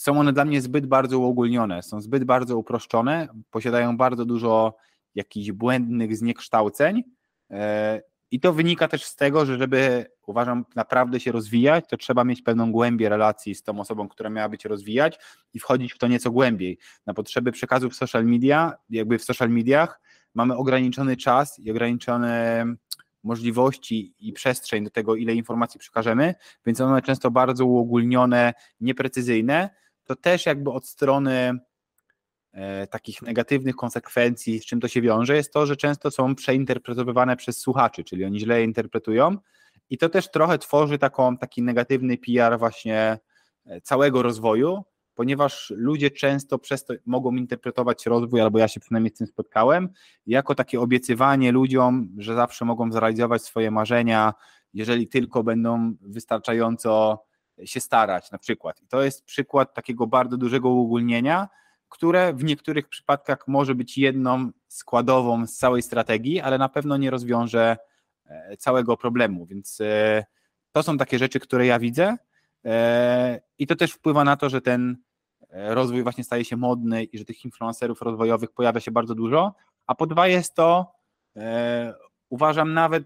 są one dla mnie zbyt bardzo uogólnione, są zbyt bardzo uproszczone, posiadają bardzo dużo jakichś błędnych zniekształceń e, i to wynika też z tego, że żeby, uważam, naprawdę się rozwijać, to trzeba mieć pewną głębię relacji z tą osobą, która miałaby cię rozwijać i wchodzić w to nieco głębiej. Na potrzeby przekazów w social media, jakby w social mediach mamy ograniczony czas i ograniczone możliwości i przestrzeń do tego, ile informacji przekażemy, więc one często bardzo uogólnione, nieprecyzyjne, to też jakby od strony E, takich negatywnych konsekwencji, z czym to się wiąże, jest to, że często są przeinterpretowywane przez słuchaczy, czyli oni źle je interpretują. I to też trochę tworzy taką, taki negatywny PR właśnie e, całego rozwoju, ponieważ ludzie często przez to mogą interpretować rozwój, albo ja się przynajmniej z tym spotkałem, jako takie obiecywanie ludziom, że zawsze mogą zrealizować swoje marzenia, jeżeli tylko będą wystarczająco się starać na przykład. I to jest przykład takiego bardzo dużego uogólnienia, które w niektórych przypadkach może być jedną składową z całej strategii, ale na pewno nie rozwiąże e, całego problemu. Więc e, to są takie rzeczy, które ja widzę e, i to też wpływa na to, że ten rozwój właśnie staje się modny i że tych influencerów rozwojowych pojawia się bardzo dużo. A po dwa jest to, uważam nawet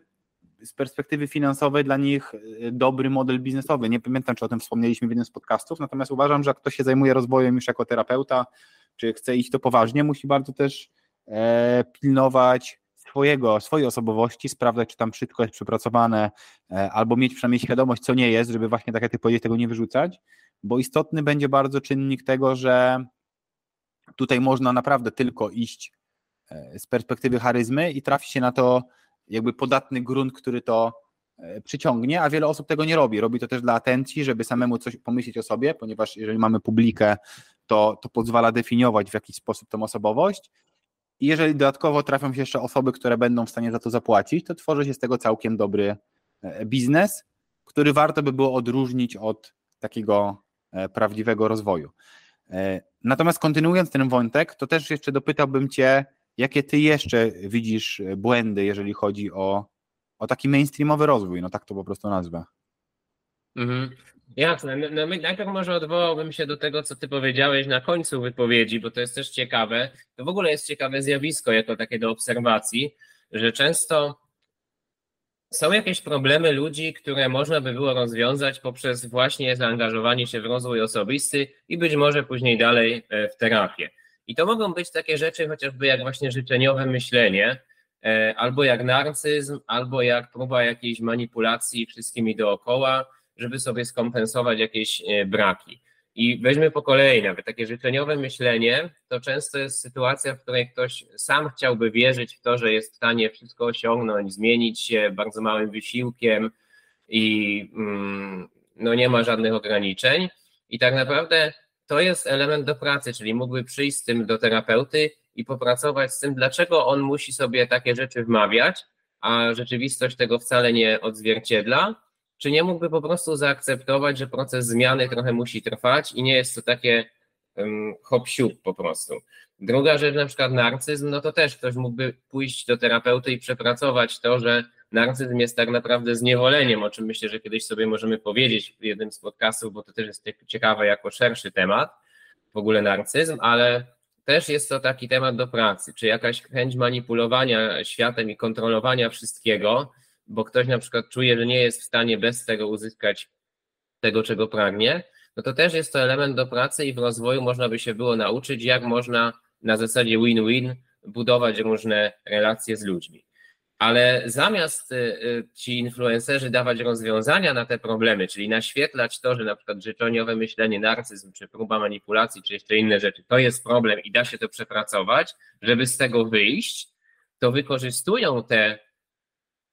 z perspektywy finansowej dla nich dobry model biznesowy. Nie pamiętam, czy o tym wspomnieliśmy w jednym z podcastów, natomiast uważam, że jak ktoś się zajmuje rozwojem już jako terapeuta, czy chce iść to poważnie, musi bardzo też e, pilnować swojego, swojej osobowości, sprawdzać, czy tam wszystko jest przepracowane, e, albo mieć przynajmniej świadomość, co nie jest, żeby właśnie tak jak ty powiedziałeś, tego nie wyrzucać, bo istotny będzie bardzo czynnik tego, że tutaj można naprawdę tylko iść e, z perspektywy charyzmy i trafi się na to jakby podatny grunt, który to e, przyciągnie, a wiele osób tego nie robi. Robi to też dla atencji, żeby samemu coś pomyśleć o sobie, ponieważ jeżeli mamy publikę, to, to pozwala definiować w jakiś sposób tą osobowość. I jeżeli dodatkowo trafią się jeszcze osoby, które będą w stanie za to zapłacić, to tworzy się z tego całkiem dobry e, biznes, który warto by było odróżnić od takiego e, prawdziwego rozwoju. Natomiast kontynuując ten wątek, to też jeszcze dopytałbym Cię, Jakie ty jeszcze widzisz e, błędy, jeżeli chodzi o, o taki mainstreamowy rozwój? No tak to po prostu nazwę. Mhm. Jasne. No, najpierw może odwołałbym się do tego, co ty powiedziałeś na końcu wypowiedzi, bo to jest też ciekawe. To w ogóle jest ciekawe zjawisko, jako takie do obserwacji, że często są jakieś problemy ludzi, które można by było rozwiązać poprzez właśnie zaangażowanie się w rozwój osobisty i być może później dalej e, w terapię. I to mogą być takie rzeczy chociażby jak właśnie życzeniowe myślenie, e, albo jak narcyzm, albo jak próba jakiejś manipulacji wszystkimi dookoła, żeby sobie skompensować jakieś e, braki. I weźmy po kolei nawet takie życzeniowe myślenie, to często jest sytuacja, w której ktoś sam chciałby wierzyć w to, że jest w stanie wszystko osiągnąć, zmienić się bardzo małym wysiłkiem i mm, no nie ma żadnych ograniczeń. I tak naprawdę to jest element do pracy, czyli mógłby przyjść z tym do terapeuty i popracować z tym, dlaczego on musi sobie takie rzeczy wmawiać, a rzeczywistość tego wcale nie odzwierciedla, czy nie mógłby po prostu zaakceptować, że proces zmiany trochę musi trwać i nie jest to takie um, hop po prostu. Druga rzecz, na przykład narcyzm, no to też ktoś mógłby pójść do terapeuty i przepracować to, że narcyzm jest tak naprawdę zniewoleniem, o czym myślę, że kiedyś sobie możemy powiedzieć w jednym z podcastów, bo to też jest ciekawe jako szerszy temat, w ogóle narcyzm, ale też jest to taki temat do pracy, czy jakaś chęć manipulowania światem i kontrolowania wszystkiego, bo ktoś na przykład czuje, że nie jest w stanie bez tego uzyskać tego, czego pragnie, no to też jest to element do pracy i w rozwoju można by się było nauczyć, jak można na zasadzie win-win budować różne relacje z ludźmi. Ale zamiast y, y, ci influencerzy dawać rozwiązania na te problemy, czyli naświetlać to, że na przykład życzeniowe myślenie, narcyzm, czy próba manipulacji, czy jeszcze inne rzeczy, to jest problem i da się to przepracować, żeby z tego wyjść, to wykorzystują te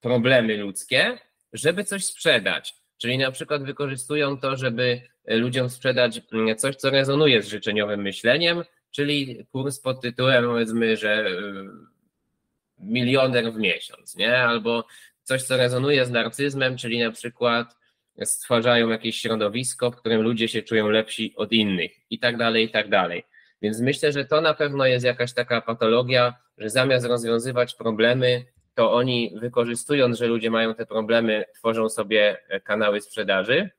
problemy ludzkie, żeby coś sprzedać. Czyli na przykład wykorzystują to, żeby ludziom sprzedać mm, coś, co rezonuje z życzeniowym myśleniem, czyli kurs pod tytułem powiedzmy, że y, milioner w miesiąc, nie? Albo coś, co rezonuje z narcyzmem, czyli na przykład stwarzają jakieś środowisko, w którym ludzie się czują lepsi od innych i tak dalej, i tak dalej. Więc myślę, że to na pewno jest jakaś taka patologia, że zamiast rozwiązywać problemy, to oni wykorzystując, że ludzie mają te problemy, tworzą sobie kanały sprzedaży.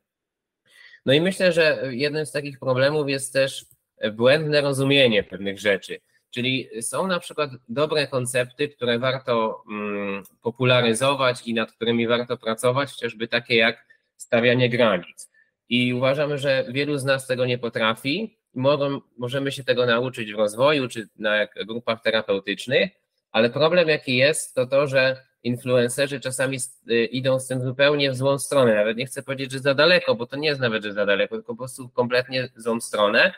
No i myślę, że jednym z takich problemów jest też błędne rozumienie pewnych rzeczy. Czyli są na przykład dobre koncepty, które warto mm, popularyzować i nad którymi warto pracować, chociażby takie jak stawianie granic. I uważam, że wielu z nas tego nie potrafi. Mogą, możemy się tego nauczyć w rozwoju czy na grupach terapeutycznych, ale problem jaki jest, to to, że influencerzy czasami y, idą z tym zupełnie w złą stronę. Nawet nie chcę powiedzieć, że za daleko, bo to nie jest nawet, że za daleko, tylko po prostu kompletnie złą stronę,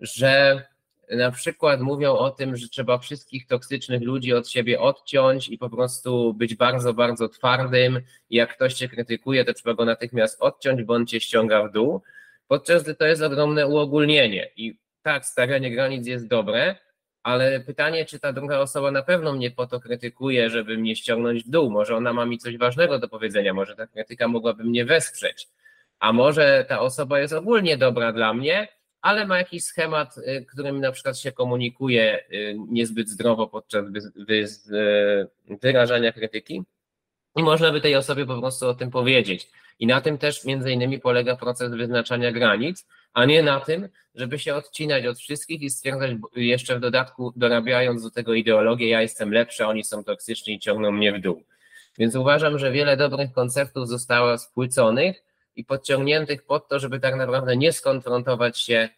że na przykład mówią o tym, że trzeba wszystkich toksycznych ludzi od siebie odciąć i po prostu być bardzo, bardzo twardym. Jak ktoś cię krytykuje, to trzeba go natychmiast odciąć, bo on cię ściąga w dół. Podczas gdy to jest ogromne uogólnienie. I tak, stawianie granic jest dobre, ale pytanie, czy ta druga osoba na pewno mnie po to krytykuje, żeby mnie ściągnąć w dół. Może ona ma mi coś ważnego do powiedzenia, może ta krytyka mogłaby mnie wesprzeć. A może ta osoba jest ogólnie dobra dla mnie, ale ma jakiś schemat, y, którym na przykład się komunikuje y, niezbyt zdrowo podczas y, wyrażania krytyki i można by tej osobie po prostu o tym powiedzieć. I na tym też między innymi polega proces wyznaczania granic, a nie na tym, żeby się odcinać od wszystkich i stwierdzać jeszcze w dodatku, dorabiając do tego ideologię, ja jestem lepszy, oni są toksyczni i ciągną mnie w dół. Więc uważam, że wiele dobrych konceptów zostało spłyconych, i podciągniętych pod to, żeby tak naprawdę nie skonfrontować się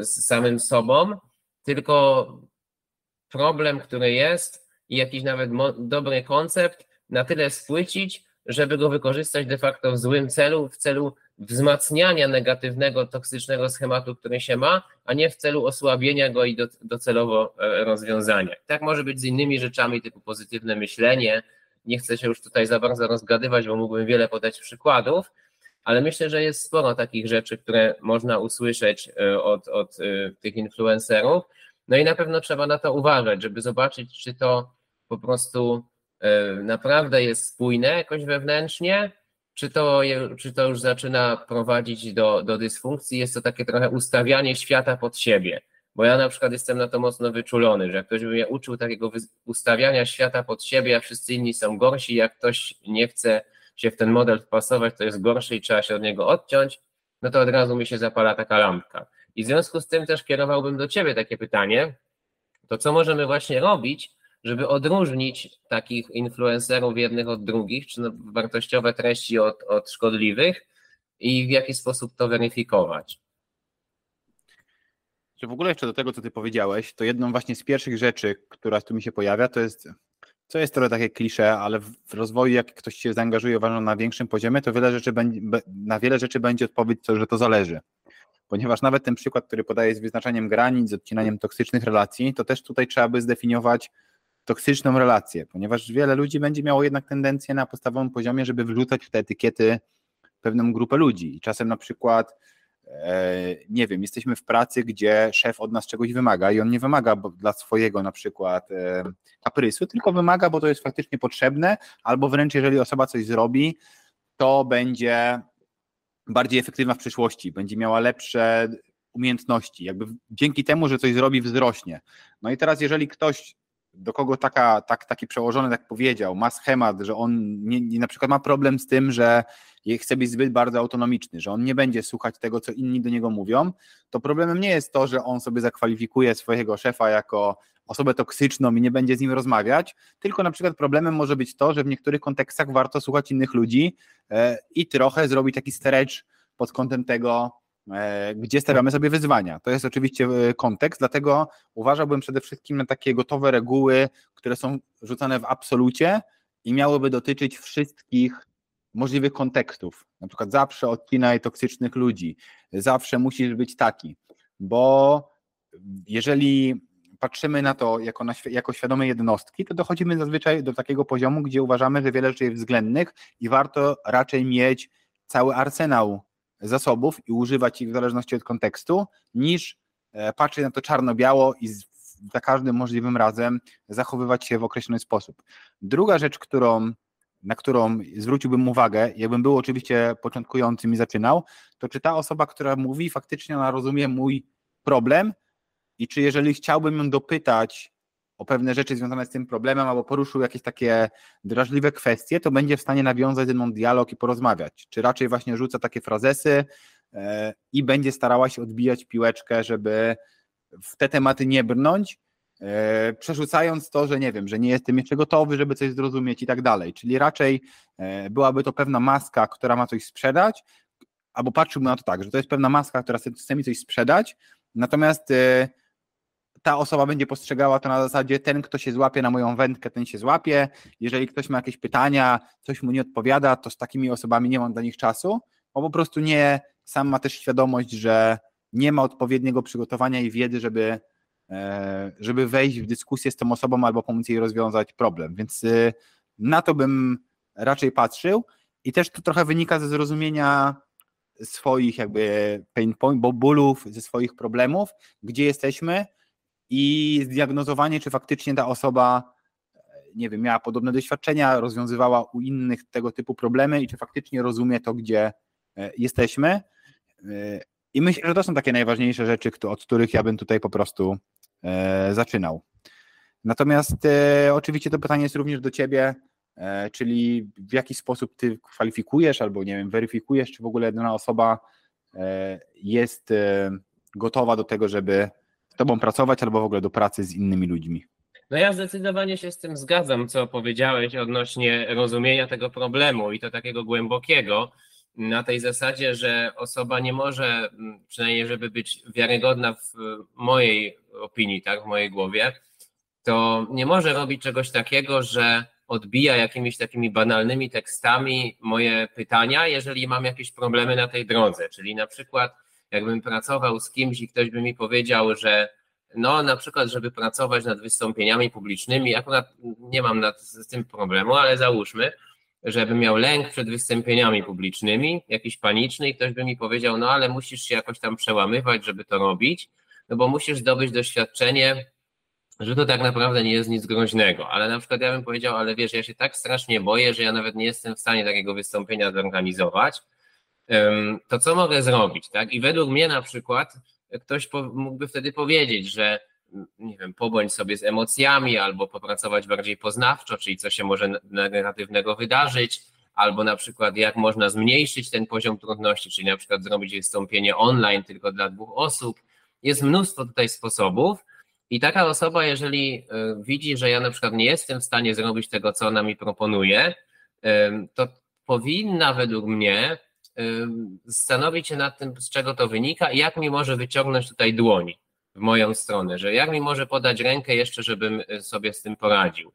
z samym sobą, tylko problem, który jest i jakiś nawet dobry koncept na tyle spłycić, żeby go wykorzystać de facto w złym celu, w celu wzmacniania negatywnego, toksycznego schematu, który się ma, a nie w celu osłabienia go i docelowo e, rozwiązania. Tak może być z innymi rzeczami typu pozytywne myślenie, nie chcę się już tutaj za bardzo rozgadywać, bo mógłbym wiele podać przykładów, ale myślę, że jest sporo takich rzeczy, które można usłyszeć e, od, od e, tych influencerów. No i na pewno trzeba na to uważać, żeby zobaczyć, czy to po prostu e, naprawdę jest spójne jakoś wewnętrznie, czy to, czy to już zaczyna prowadzić do, do dysfunkcji. Jest to takie trochę ustawianie świata pod siebie. Bo ja na przykład jestem na to mocno wyczulony, że jak ktoś by mnie uczył takiego ustawiania świata pod siebie, a wszyscy inni są gorsi, jak ktoś nie chce się w ten model wpasować, to jest gorszy i trzeba się od niego odciąć, no to od razu mi się zapala taka lampka. I w związku z tym też kierowałbym do Ciebie takie pytanie, to co możemy właśnie robić, żeby odróżnić takich influencerów jednych od drugich, czy no wartościowe treści od, od szkodliwych i w jaki sposób to weryfikować? Czy w ogóle jeszcze do tego, co ty powiedziałeś, to jedną właśnie z pierwszych rzeczy, która tu mi się pojawia, to jest, co jest trochę takie klisze, ale w rozwoju, jak ktoś się zaangażuje, uważam, na większym poziomie, to wiele rzeczy będzie, na wiele rzeczy będzie odpowiedź, że to zależy. Ponieważ nawet ten przykład, który podaje z wyznaczaniem granic, z odcinaniem toksycznych relacji, to też tutaj trzeba by zdefiniować toksyczną relację, ponieważ wiele ludzi będzie miało jednak tendencję na podstawowym poziomie, żeby wrzucać w te etykiety pewną grupę ludzi. I czasem na przykład nie wiem, jesteśmy w pracy, gdzie szef od nas czegoś wymaga i on nie wymaga dla swojego na przykład e, kaprysu, tylko wymaga, bo to jest faktycznie potrzebne, albo wręcz jeżeli osoba coś zrobi, to będzie bardziej efektywna w przyszłości, będzie miała lepsze umiejętności, jakby dzięki temu, że coś zrobi, wzrośnie. No i teraz, jeżeli ktoś do kogo taka, tak, taki przełożony tak powiedział, ma schemat, że on nie, nie, na przykład ma problem z tym, że chce być zbyt bardzo autonomiczny, że on nie będzie słuchać tego, co inni do niego mówią, to problemem nie jest to, że on sobie zakwalifikuje swojego szefa jako osobę toksyczną i nie będzie z nim rozmawiać, tylko na przykład problemem może być to, że w niektórych kontekstach warto słuchać innych ludzi e, i trochę zrobić taki stretch pod kątem tego, gdzie stawiamy sobie wyzwania. To jest oczywiście e, kontekst, dlatego uważałbym przede wszystkim na takie gotowe reguły, które są rzucane w absolucie i miałyby dotyczyć wszystkich możliwych kontekstów. Na przykład zawsze odcinaj toksycznych ludzi, zawsze musisz być taki, bo jeżeli patrzymy na to jako, na, jako świadome jednostki, to dochodzimy zazwyczaj do takiego poziomu, gdzie uważamy, że wiele rzeczy jest względnych i warto raczej mieć cały arsenał zasobów i używać ich w zależności od kontekstu, niż e, patrzeć na to czarno-biało i za każdym możliwym razem zachowywać się w określony sposób. Druga rzecz, którą, na którą zwróciłbym uwagę, jakbym był oczywiście początkującym i zaczynał, to czy ta osoba, która mówi, faktycznie ona rozumie mój problem i czy jeżeli chciałbym ją dopytać o pewne rzeczy związane z tym problemem albo poruszył jakieś takie drażliwe kwestie, to będzie w stanie nawiązać ze mną dialog i porozmawiać. Czy raczej właśnie rzuca takie frazesy e, i będzie starała się odbijać piłeczkę, żeby w te tematy nie brnąć, e, przerzucając to, że nie wiem, że nie jestem jeszcze gotowy, żeby coś zrozumieć i tak dalej. Czyli raczej e, byłaby to pewna maska, która ma coś sprzedać, albo patrzyłbym na to tak, że to jest pewna maska, która chce mi coś sprzedać, natomiast ta osoba będzie postrzegała to na zasadzie ten, kto się złapie na moją wędkę, ten się złapie. Jeżeli ktoś ma jakieś pytania, coś mu nie odpowiada, to z takimi osobami nie mam dla nich czasu, bo po prostu nie, sam ma też świadomość, że nie ma odpowiedniego przygotowania i wiedzy, żeby, e, żeby wejść w dyskusję z tą osobą albo pomóc jej rozwiązać problem. Więc y, na to bym raczej patrzył i też to trochę wynika ze zrozumienia swoich jakby pain point, bo bólów, ze swoich problemów, gdzie jesteśmy, i zdiagnozowanie, czy faktycznie ta osoba, nie wiem, miała podobne doświadczenia, rozwiązywała u innych tego typu problemy i czy faktycznie rozumie to, gdzie e, jesteśmy. E, I myślę, że to są takie najważniejsze rzeczy, od których ja bym tutaj po prostu e, zaczynał. Natomiast oczywiście to pytanie jest również do Ciebie, czyli w jaki sposób Ty kwalifikujesz albo, nie wiem, weryfikujesz, czy w ogóle dana osoba jest gotowa do tego, żeby tobą pracować albo w ogóle do pracy z innymi ludźmi. No ja zdecydowanie się z tym zgadzam, co powiedziałeś odnośnie rozumienia tego problemu i to takiego głębokiego, na tej zasadzie, że osoba nie może, przynajmniej żeby być wiarygodna w mojej opinii, tak, w mojej głowie, to nie może robić czegoś takiego, że odbija jakimiś takimi banalnymi tekstami moje pytania, jeżeli mam jakieś problemy na tej drodze. Czyli na przykład jakbym pracował z kimś i ktoś by mi powiedział, że no na przykład, żeby pracować nad wystąpieniami publicznymi, akurat nie mam nad, z tym problemu, ale załóżmy, żeby miał lęk przed wystąpieniami publicznymi, jakiś paniczny i ktoś by mi powiedział, no ale musisz się jakoś tam przełamywać, żeby to robić, no bo musisz zdobyć doświadczenie, że to tak naprawdę nie jest nic groźnego, ale na przykład ja bym powiedział, ale wiesz, ja się tak strasznie boję, że ja nawet nie jestem w stanie takiego wystąpienia zorganizować, to co mogę zrobić, tak? I według mnie na przykład ktoś mógłby wtedy powiedzieć, że nie wiem, pobądź sobie z emocjami, albo popracować bardziej poznawczo, czyli co się może negatywnego wydarzyć, albo na przykład jak można zmniejszyć ten poziom trudności, czyli na przykład zrobić wystąpienie online tylko dla dwóch osób. Jest mnóstwo tutaj sposobów. I taka osoba, jeżeli e, widzi, że ja na przykład nie jestem w stanie zrobić tego, co ona mi proponuje, to powinna według mnie zastanowić się nad tym, z czego to wynika i jak mi może wyciągnąć tutaj dłoni w moją stronę, że jak mi może podać rękę jeszcze, żebym y, sobie z tym poradził.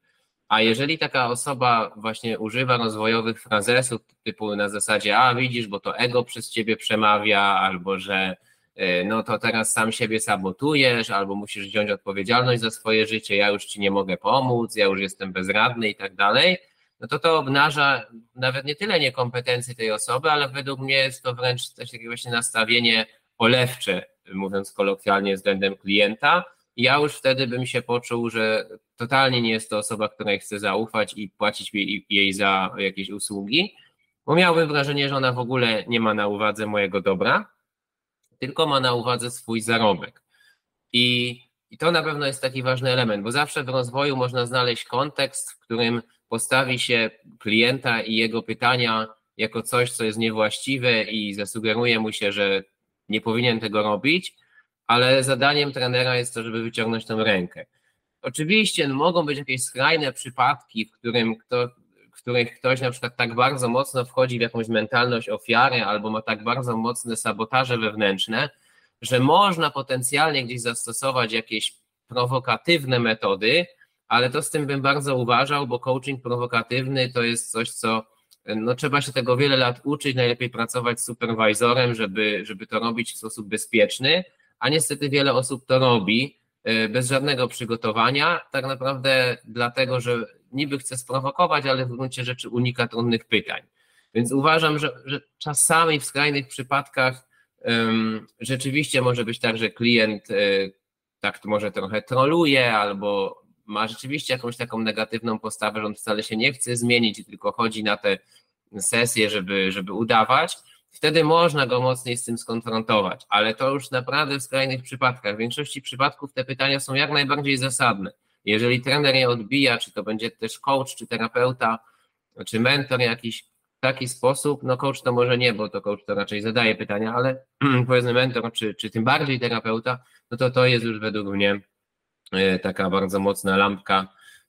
A jeżeli taka osoba właśnie używa rozwojowych frazesów typu na zasadzie, a widzisz, bo to ego przez ciebie przemawia, albo że y, no to teraz sam siebie sabotujesz, albo musisz wziąć odpowiedzialność za swoje życie, ja już ci nie mogę pomóc, ja już jestem bezradny i tak dalej, no to to obnaża nawet nie tyle niekompetencje tej osoby, ale według mnie jest to wręcz też takie właśnie nastawienie olewcze, mówiąc kolokwialnie, względem klienta. Ja już wtedy bym się poczuł, że totalnie nie jest to osoba, której chcę zaufać i płacić jej za jakieś usługi, bo miałbym wrażenie, że ona w ogóle nie ma na uwadze mojego dobra, tylko ma na uwadze swój zarobek. I, i to na pewno jest taki ważny element, bo zawsze w rozwoju można znaleźć kontekst, w którym postawi się klienta i jego pytania jako coś, co jest niewłaściwe i zasugeruje mu się, że nie powinien tego robić, ale zadaniem trenera jest to, żeby wyciągnąć tę rękę. Oczywiście no, mogą być jakieś skrajne przypadki, w, którym kto, w których ktoś na przykład tak bardzo mocno wchodzi w jakąś mentalność ofiary albo ma tak bardzo mocne sabotaże wewnętrzne, że można potencjalnie gdzieś zastosować jakieś prowokatywne metody, ale to z tym bym bardzo uważał, bo coaching prowokatywny to jest coś, co no, trzeba się tego wiele lat uczyć, najlepiej pracować z superwizorem, żeby, żeby to robić w sposób bezpieczny, a niestety wiele osób to robi e, bez żadnego przygotowania, tak naprawdę dlatego, że niby chce sprowokować, ale w gruncie rzeczy unika trudnych pytań. Więc uważam, że, że czasami w skrajnych przypadkach um, rzeczywiście może być tak, że klient y, tak może trochę troluje albo ma rzeczywiście jakąś taką negatywną postawę, że on wcale się nie chce zmienić, tylko chodzi na te sesje, żeby, żeby udawać, wtedy można go mocniej z tym skonfrontować, ale to już naprawdę w skrajnych przypadkach. W większości przypadków te pytania są jak najbardziej zasadne. Jeżeli trener je odbija, czy to będzie też coach, czy terapeuta, czy mentor jakiś w taki sposób, no coach to może nie, bo to coach to raczej zadaje pytania, ale powiedzmy mentor, czy, czy tym bardziej terapeuta, no to to jest już według mnie taka bardzo mocna lampka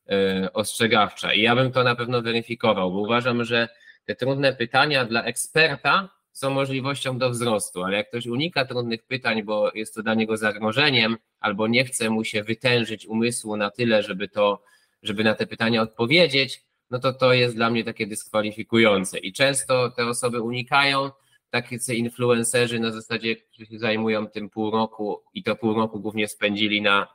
e, ostrzegawcza. I ja bym to na pewno weryfikował, bo uważam, że te trudne pytania dla eksperta są możliwością do wzrostu, ale jak ktoś unika trudnych pytań, bo jest to dla niego zagrożeniem, albo nie chce mu się wytężyć umysłu na tyle, żeby to, żeby na te pytania odpowiedzieć, no to to jest dla mnie takie dyskwalifikujące. I często te osoby unikają, tacy influencerzy na zasadzie, którzy się zajmują tym pół roku i to pół roku głównie spędzili na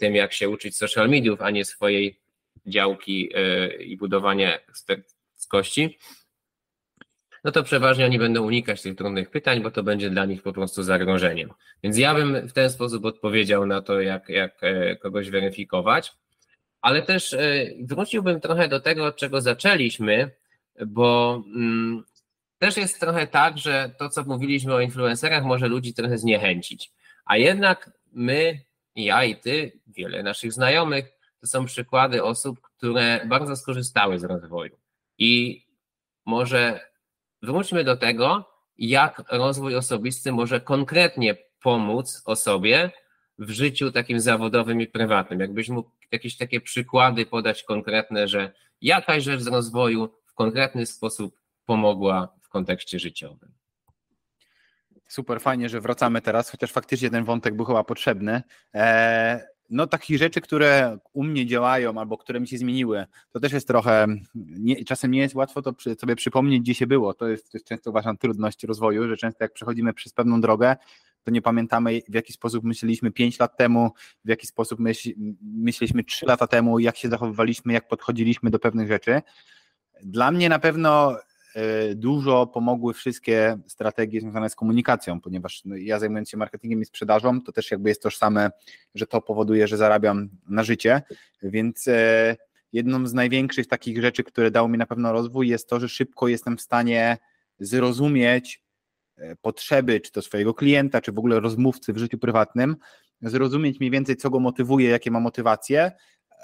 tym, jak się uczyć social mediów, a nie swojej działki yy, i budowania eksperckości no to przeważnie oni będą unikać tych trudnych pytań, bo to będzie dla nich po prostu zagrożeniem. Więc ja bym w ten sposób odpowiedział na to, jak, jak e, kogoś weryfikować, ale też e, wróciłbym trochę do tego, od czego zaczęliśmy, bo mm, też jest trochę tak, że to, co mówiliśmy o influencerach, może ludzi trochę zniechęcić. A jednak my, ja i ty, wiele naszych znajomych, to są przykłady osób, które bardzo skorzystały z rozwoju. I może Wróćmy do tego, jak rozwój osobisty może konkretnie pomóc osobie w życiu takim zawodowym i prywatnym. Jakbyś mógł jakieś takie przykłady podać konkretne, że jakaś rzecz z rozwoju w konkretny sposób pomogła w kontekście życiowym. Super, fajnie, że wracamy teraz, chociaż faktycznie ten wątek był chyba potrzebny. Eee, no takich rzeczy, które u mnie działają albo które mi się zmieniły, to też jest trochę, nie, czasem nie jest łatwo to przy, sobie przypomnieć, gdzie się było. To jest, to jest często uważam trudność rozwoju, że często jak przechodzimy przez pewną drogę, to nie pamiętamy w jaki sposób myśleliśmy 5 lat temu, w jaki sposób myśl, myśleliśmy 3 lata temu, jak się zachowywaliśmy, jak podchodziliśmy do pewnych rzeczy. Dla mnie na pewno E, dużo pomogły wszystkie strategie związane z komunikacją, ponieważ no, ja zajmując się marketingiem i sprzedażą, to też jakby jest tożsame, że to powoduje, że zarabiam na życie, więc e, jedną z największych takich rzeczy, które dało mi na pewno rozwój jest to, że szybko jestem w stanie zrozumieć e, potrzeby, czy to swojego klienta, czy w ogóle rozmówcy w życiu prywatnym, zrozumieć mniej więcej, co go motywuje, jakie ma motywacje,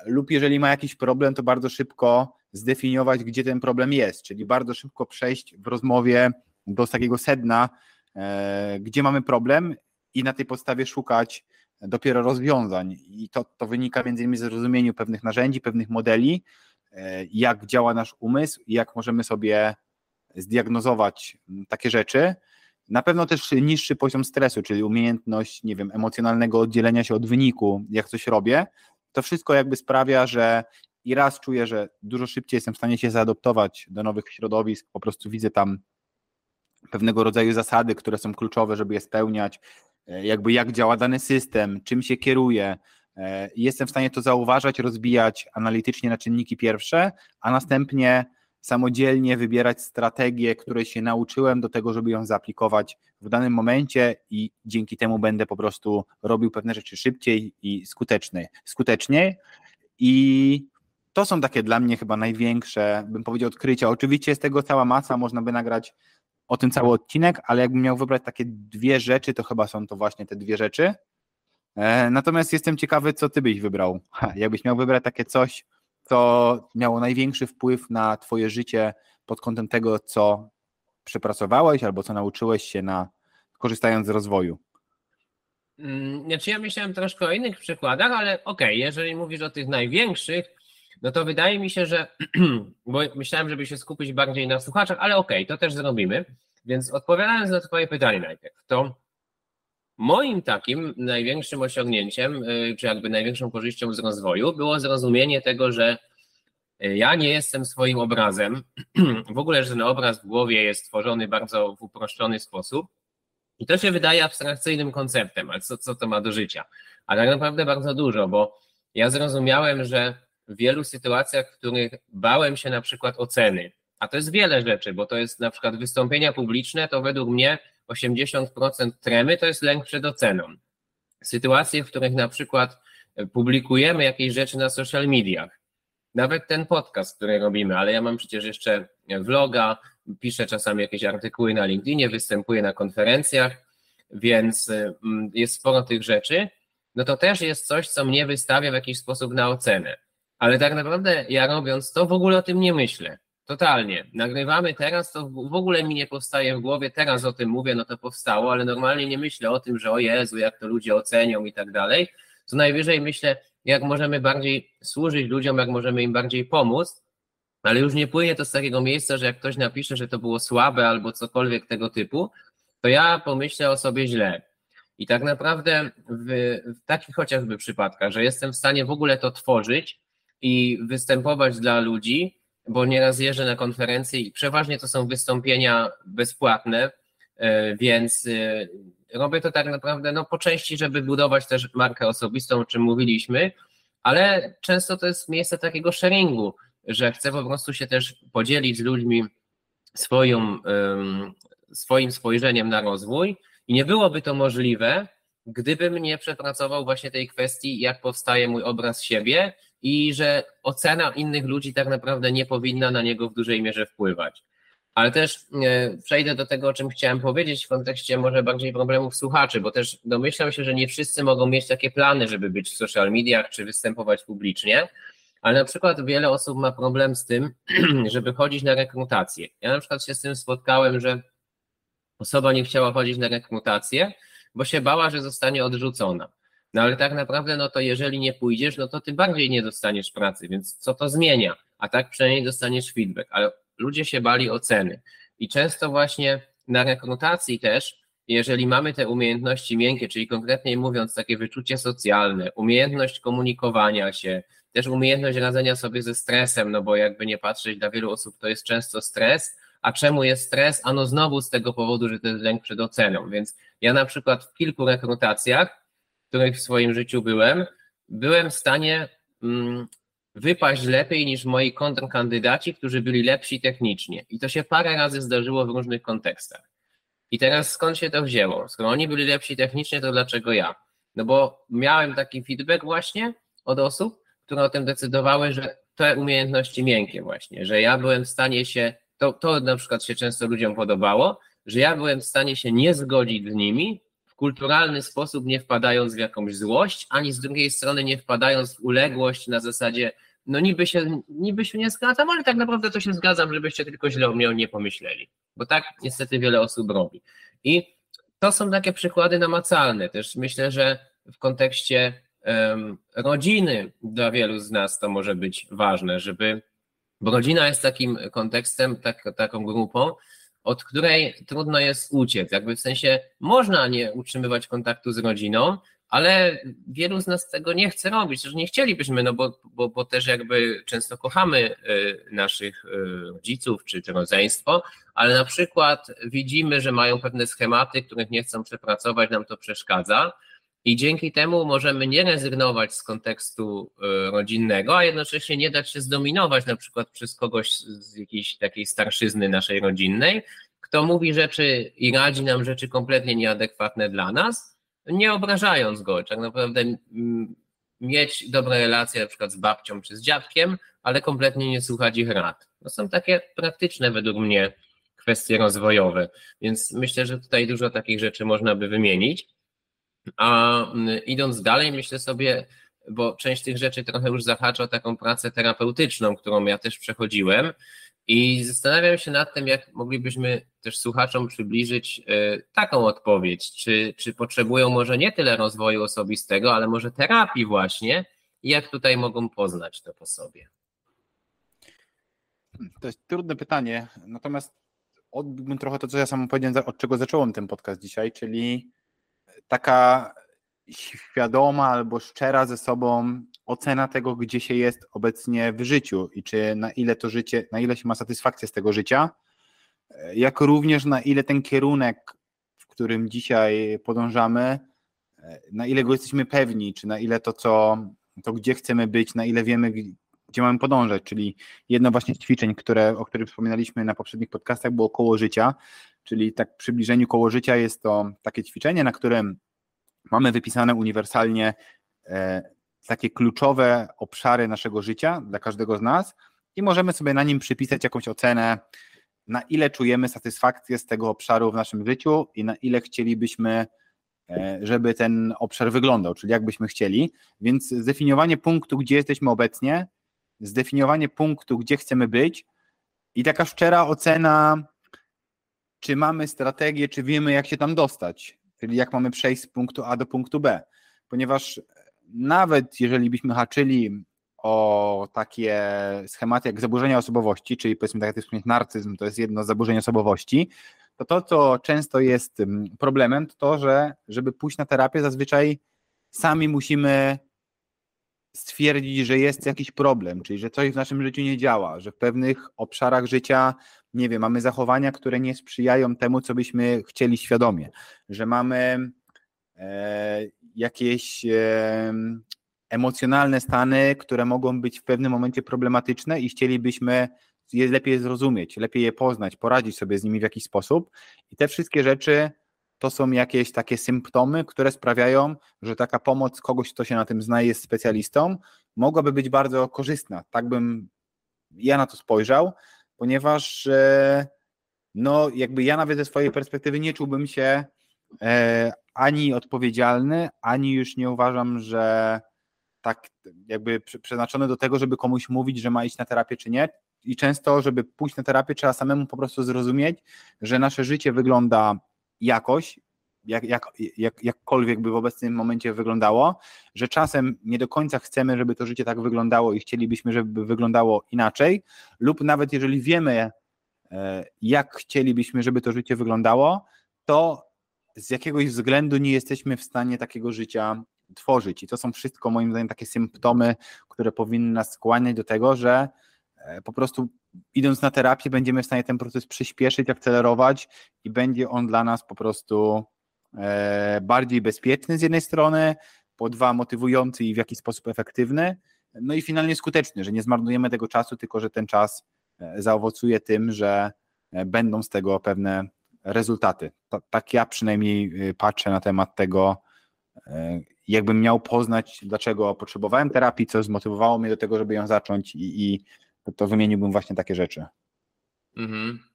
lub jeżeli ma jakiś problem, to bardzo szybko zdefiniować, gdzie ten problem jest, czyli bardzo szybko przejść w rozmowie do takiego sedna, e, gdzie mamy problem i na tej podstawie szukać dopiero rozwiązań. I to, to wynika między innymi z zrozumienia pewnych narzędzi, pewnych modeli, e, jak działa nasz umysł i jak możemy sobie zdiagnozować takie rzeczy. Na pewno też niższy poziom stresu, czyli umiejętność, nie wiem, emocjonalnego oddzielenia się od wyniku, jak coś robię. To wszystko jakby sprawia, że i raz czuję, że dużo szybciej jestem w stanie się zaadoptować do nowych środowisk, po prostu widzę tam pewnego rodzaju zasady, które są kluczowe, żeby je spełniać, e, jakby jak działa dany system, czym się kieruje. E, jestem w stanie to zauważać, rozbijać analitycznie na czynniki pierwsze, a następnie samodzielnie wybierać strategię, której się nauczyłem do tego, żeby ją zaaplikować w danym momencie i dzięki temu będę po prostu robił pewne rzeczy szybciej i skuteczniej. skuteczniej. I to są takie dla mnie chyba największe, bym powiedział, odkrycia. Oczywiście jest tego cała masa, można by nagrać o tym cały odcinek, ale jakbym miał wybrać takie dwie rzeczy, to chyba są to właśnie te dwie rzeczy. E, natomiast jestem ciekawy, co ty byś wybrał. Jakbyś miał wybrać takie coś, co miało największy wpływ na twoje życie pod kątem tego, co przepracowałeś albo co nauczyłeś się na korzystając z rozwoju. Mm, znaczy ja myślałem troszkę o innych przykładach, ale okej, okay, jeżeli mówisz o tych największych, no to wydaje mi się, że, bo myślałem, żeby się skupić bardziej na słuchaczach, ale okej, okay, to też zrobimy. Więc odpowiadając na Twoje pytanie najpierw, to moim takim największym osiągnięciem, y, czy jakby największą korzyścią z rozwoju było zrozumienie tego, że y, ja nie jestem swoim obrazem. W ogóle, że ten obraz w głowie jest tworzony bardzo w uproszczony sposób. I to się wydaje abstrakcyjnym konceptem, ale co, co to ma do życia? Ale tak naprawdę bardzo dużo, bo ja zrozumiałem, że w wielu sytuacjach, w których bałem się na przykład oceny, A to jest wiele rzeczy, bo to jest na przykład wystąpienia publiczne, to według mnie 80% tremy to jest lęk przed oceną. Sytuacje, w których na przykład publikujemy jakieś rzeczy na social mediach, nawet ten podcast, który robimy, ale ja mam przecież jeszcze vloga, piszę czasami jakieś artykuły na LinkedInie, występuję na konferencjach, więc mm, jest sporo tych rzeczy, no to też jest coś, co mnie wystawia w jakiś sposób na ocenę. Ale tak naprawdę ja robiąc to w ogóle o tym nie myślę. Totalnie. Nagrywamy teraz, to w ogóle mi nie powstaje w głowie, teraz o tym mówię, no to powstało, ale normalnie nie myślę o tym, że o Jezu, jak to ludzie ocenią i tak dalej. Co najwyżej myślę, jak możemy bardziej służyć ludziom, jak możemy im bardziej pomóc, ale już nie płynie to z takiego miejsca, że jak ktoś napisze, że to było słabe albo cokolwiek tego typu, to ja pomyślę o sobie źle. I tak naprawdę w, w takich chociażby przypadkach, że jestem w stanie w ogóle to tworzyć i występować dla ludzi, bo nieraz jeżdżę na konferencje i przeważnie to są wystąpienia bezpłatne, e, więc e, robię to tak naprawdę no, po części, żeby budować też markę osobistą, o czym mówiliśmy, ale często to jest miejsce takiego sharingu, że chcę po prostu się też podzielić z ludźmi swoją, swoim spojrzeniem na rozwój i nie byłoby to możliwe, gdybym nie przepracował właśnie tej kwestii, jak powstaje mój obraz siebie i że ocena innych ludzi tak naprawdę nie powinna na niego w dużej mierze wpływać. Ale też e, przejdę do tego, o czym chciałem powiedzieć w kontekście może bardziej problemów słuchaczy, bo też domyślam się, że nie wszyscy mogą mieć takie plany, żeby być w social mediach czy występować publicznie, ale na przykład wiele osób ma problem z tym, żeby chodzić na rekrutację. Ja na przykład się z tym spotkałem, że osoba nie chciała chodzić na rekrutację, bo się bała, że zostanie odrzucona. No ale tak naprawdę, no to jeżeli nie pójdziesz, no to ty bardziej nie dostaniesz pracy, więc co to zmienia? A tak przynajmniej dostaniesz feedback. Ale ludzie się bali oceny. I często właśnie na rekrutacji też, jeżeli mamy te umiejętności miękkie, czyli konkretnie mówiąc, takie wyczucie socjalne, umiejętność komunikowania się, też umiejętność radzenia sobie ze stresem, no bo jakby nie patrzeć, dla wielu osób to jest często stres, a czemu jest stres? Ano znowu z tego powodu, że to jest lęk przed oceną. Więc ja na przykład w kilku rekrutacjach, których w swoim życiu byłem, byłem w stanie mm, wypaść lepiej niż moi kontrkandydaci, którzy byli lepsi technicznie. I to się parę razy zdarzyło w różnych kontekstach. I teraz skąd się to wzięło? Skoro oni byli lepsi technicznie, to dlaczego ja? No bo miałem taki feedback właśnie od osób, które o tym decydowały, że te umiejętności miękkie właśnie, że ja byłem w stanie się, to, to na przykład się często ludziom podobało, że ja byłem w stanie się nie zgodzić z nimi kulturalny sposób, nie wpadając w jakąś złość, ani z drugiej strony nie wpadając w uległość na zasadzie, no niby się, niby się nie zgadzam, ale tak naprawdę to się zgadzam, żebyście tylko źle o mnie nie pomyśleli. Bo tak niestety wiele osób robi. I to są takie przykłady namacalne. Też myślę, że w kontekście um, rodziny dla wielu z nas to może być ważne, żeby, bo rodzina jest takim kontekstem, tak, taką grupą, od której trudno jest uciec. Jakby w sensie można nie utrzymywać kontaktu z rodziną, ale wielu z nas tego nie chce robić, że nie chcielibyśmy, no bo, bo, bo też jakby często kochamy y, naszych y, rodziców czy, czy rodzeństwo, ale na przykład widzimy, że mają pewne schematy, których nie chcą przepracować, nam to przeszkadza. I dzięki temu możemy nie rezygnować z kontekstu y, rodzinnego, a jednocześnie nie dać się zdominować na przykład przez kogoś z jakiejś takiej starszyzny naszej rodzinnej, kto mówi rzeczy i radzi nam rzeczy kompletnie nieadekwatne dla nas, nie obrażając go. Tak naprawdę mieć dobre relacje na przykład z babcią czy z dziadkiem, ale kompletnie nie słuchać ich rad. To są takie praktyczne według mnie kwestie rozwojowe, więc myślę, że tutaj dużo takich rzeczy można by wymienić. A idąc dalej, myślę sobie, bo część tych rzeczy trochę już zahacza o taką pracę terapeutyczną, którą ja też przechodziłem, i zastanawiam się nad tym, jak moglibyśmy też słuchaczom przybliżyć e, taką odpowiedź, czy, czy potrzebują może nie tyle rozwoju osobistego, ale może terapii właśnie, jak tutaj mogą poznać to po sobie. To jest trudne pytanie, natomiast odbiłbym trochę to, co ja sam powiedziałem, od czego zacząłem ten podcast dzisiaj, czyli taka świadoma albo szczera ze sobą ocena tego, gdzie się jest obecnie w życiu i czy na ile to życie, na ile się ma satysfakcję z tego życia, jak również na ile ten kierunek, w którym dzisiaj podążamy, na ile go jesteśmy pewni, czy na ile to, co, to gdzie chcemy być, na ile wiemy, gdzie mamy podążać, czyli jedno właśnie z ćwiczeń, które, o których wspominaliśmy na poprzednich podcastach było koło życia, czyli tak w przybliżeniu koło życia jest to takie ćwiczenie, na którym mamy wypisane uniwersalnie e, takie kluczowe obszary naszego życia dla każdego z nas i możemy sobie na nim przypisać jakąś ocenę, na ile czujemy satysfakcję z tego obszaru w naszym życiu i na ile chcielibyśmy, e, żeby ten obszar wyglądał, czyli jak byśmy chcieli. Więc zdefiniowanie punktu, gdzie jesteśmy obecnie, zdefiniowanie punktu, gdzie chcemy być i taka szczera ocena, czy mamy strategię, czy wiemy, jak się tam dostać, czyli jak mamy przejść z punktu A do punktu B. Ponieważ nawet jeżeli byśmy haczyli o takie schematy jak zaburzenia osobowości, czyli powiedzmy tak jak wspomnieć narcyzm, to jest jedno z zaburzeń osobowości, to to, co często jest mm, problemem, to to, że żeby pójść na terapię, zazwyczaj sami musimy stwierdzić, że jest jakiś problem, czyli że coś w naszym życiu nie działa, że w pewnych obszarach życia, nie wiem, mamy zachowania, które nie sprzyjają temu, co byśmy chcieli świadomie, że mamy e, jakieś e, emocjonalne stany, które mogą być w pewnym momencie problematyczne i chcielibyśmy je lepiej zrozumieć, lepiej je poznać, poradzić sobie z nimi w jakiś sposób. I te wszystkie rzeczy to są jakieś takie symptomy, które sprawiają, że taka pomoc kogoś, kto się na tym zna, jest specjalistą, mogłaby być bardzo korzystna. Tak bym ja na to spojrzał, ponieważ e, no, jakby ja nawet ze swojej perspektywy nie czułbym się e, ani odpowiedzialny, ani już nie uważam, że tak jakby przeznaczony do tego, żeby komuś mówić, że ma iść na terapię czy nie. I często, żeby pójść na terapię, trzeba samemu po prostu zrozumieć, że nasze życie wygląda jakoś, jak, jak, jak, jakkolwiek by w obecnym momencie wyglądało, że czasem nie do końca chcemy, żeby to życie tak wyglądało i chcielibyśmy, żeby wyglądało inaczej, lub nawet jeżeli wiemy, e, jak chcielibyśmy, żeby to życie wyglądało, to z jakiegoś względu nie jesteśmy w stanie takiego życia tworzyć. I to są wszystko moim zdaniem takie symptomy, które powinny nas skłaniać do tego, że e, po prostu idąc na terapię będziemy w stanie ten proces przyspieszyć, akcelerować i będzie on dla nas po prostu bardziej bezpieczny z jednej strony, po dwa motywujący i w jakiś sposób efektywny, no i finalnie skuteczny, że nie zmarnujemy tego czasu, tylko że ten czas e, zaowocuje tym, że będą z tego pewne rezultaty. Tak ja przynajmniej patrzę na temat tego, jakbym miał poznać, dlaczego potrzebowałem terapii, co zmotywowało mnie do tego, żeby ją zacząć i, i to wymieniłbym właśnie takie rzeczy. Mhm.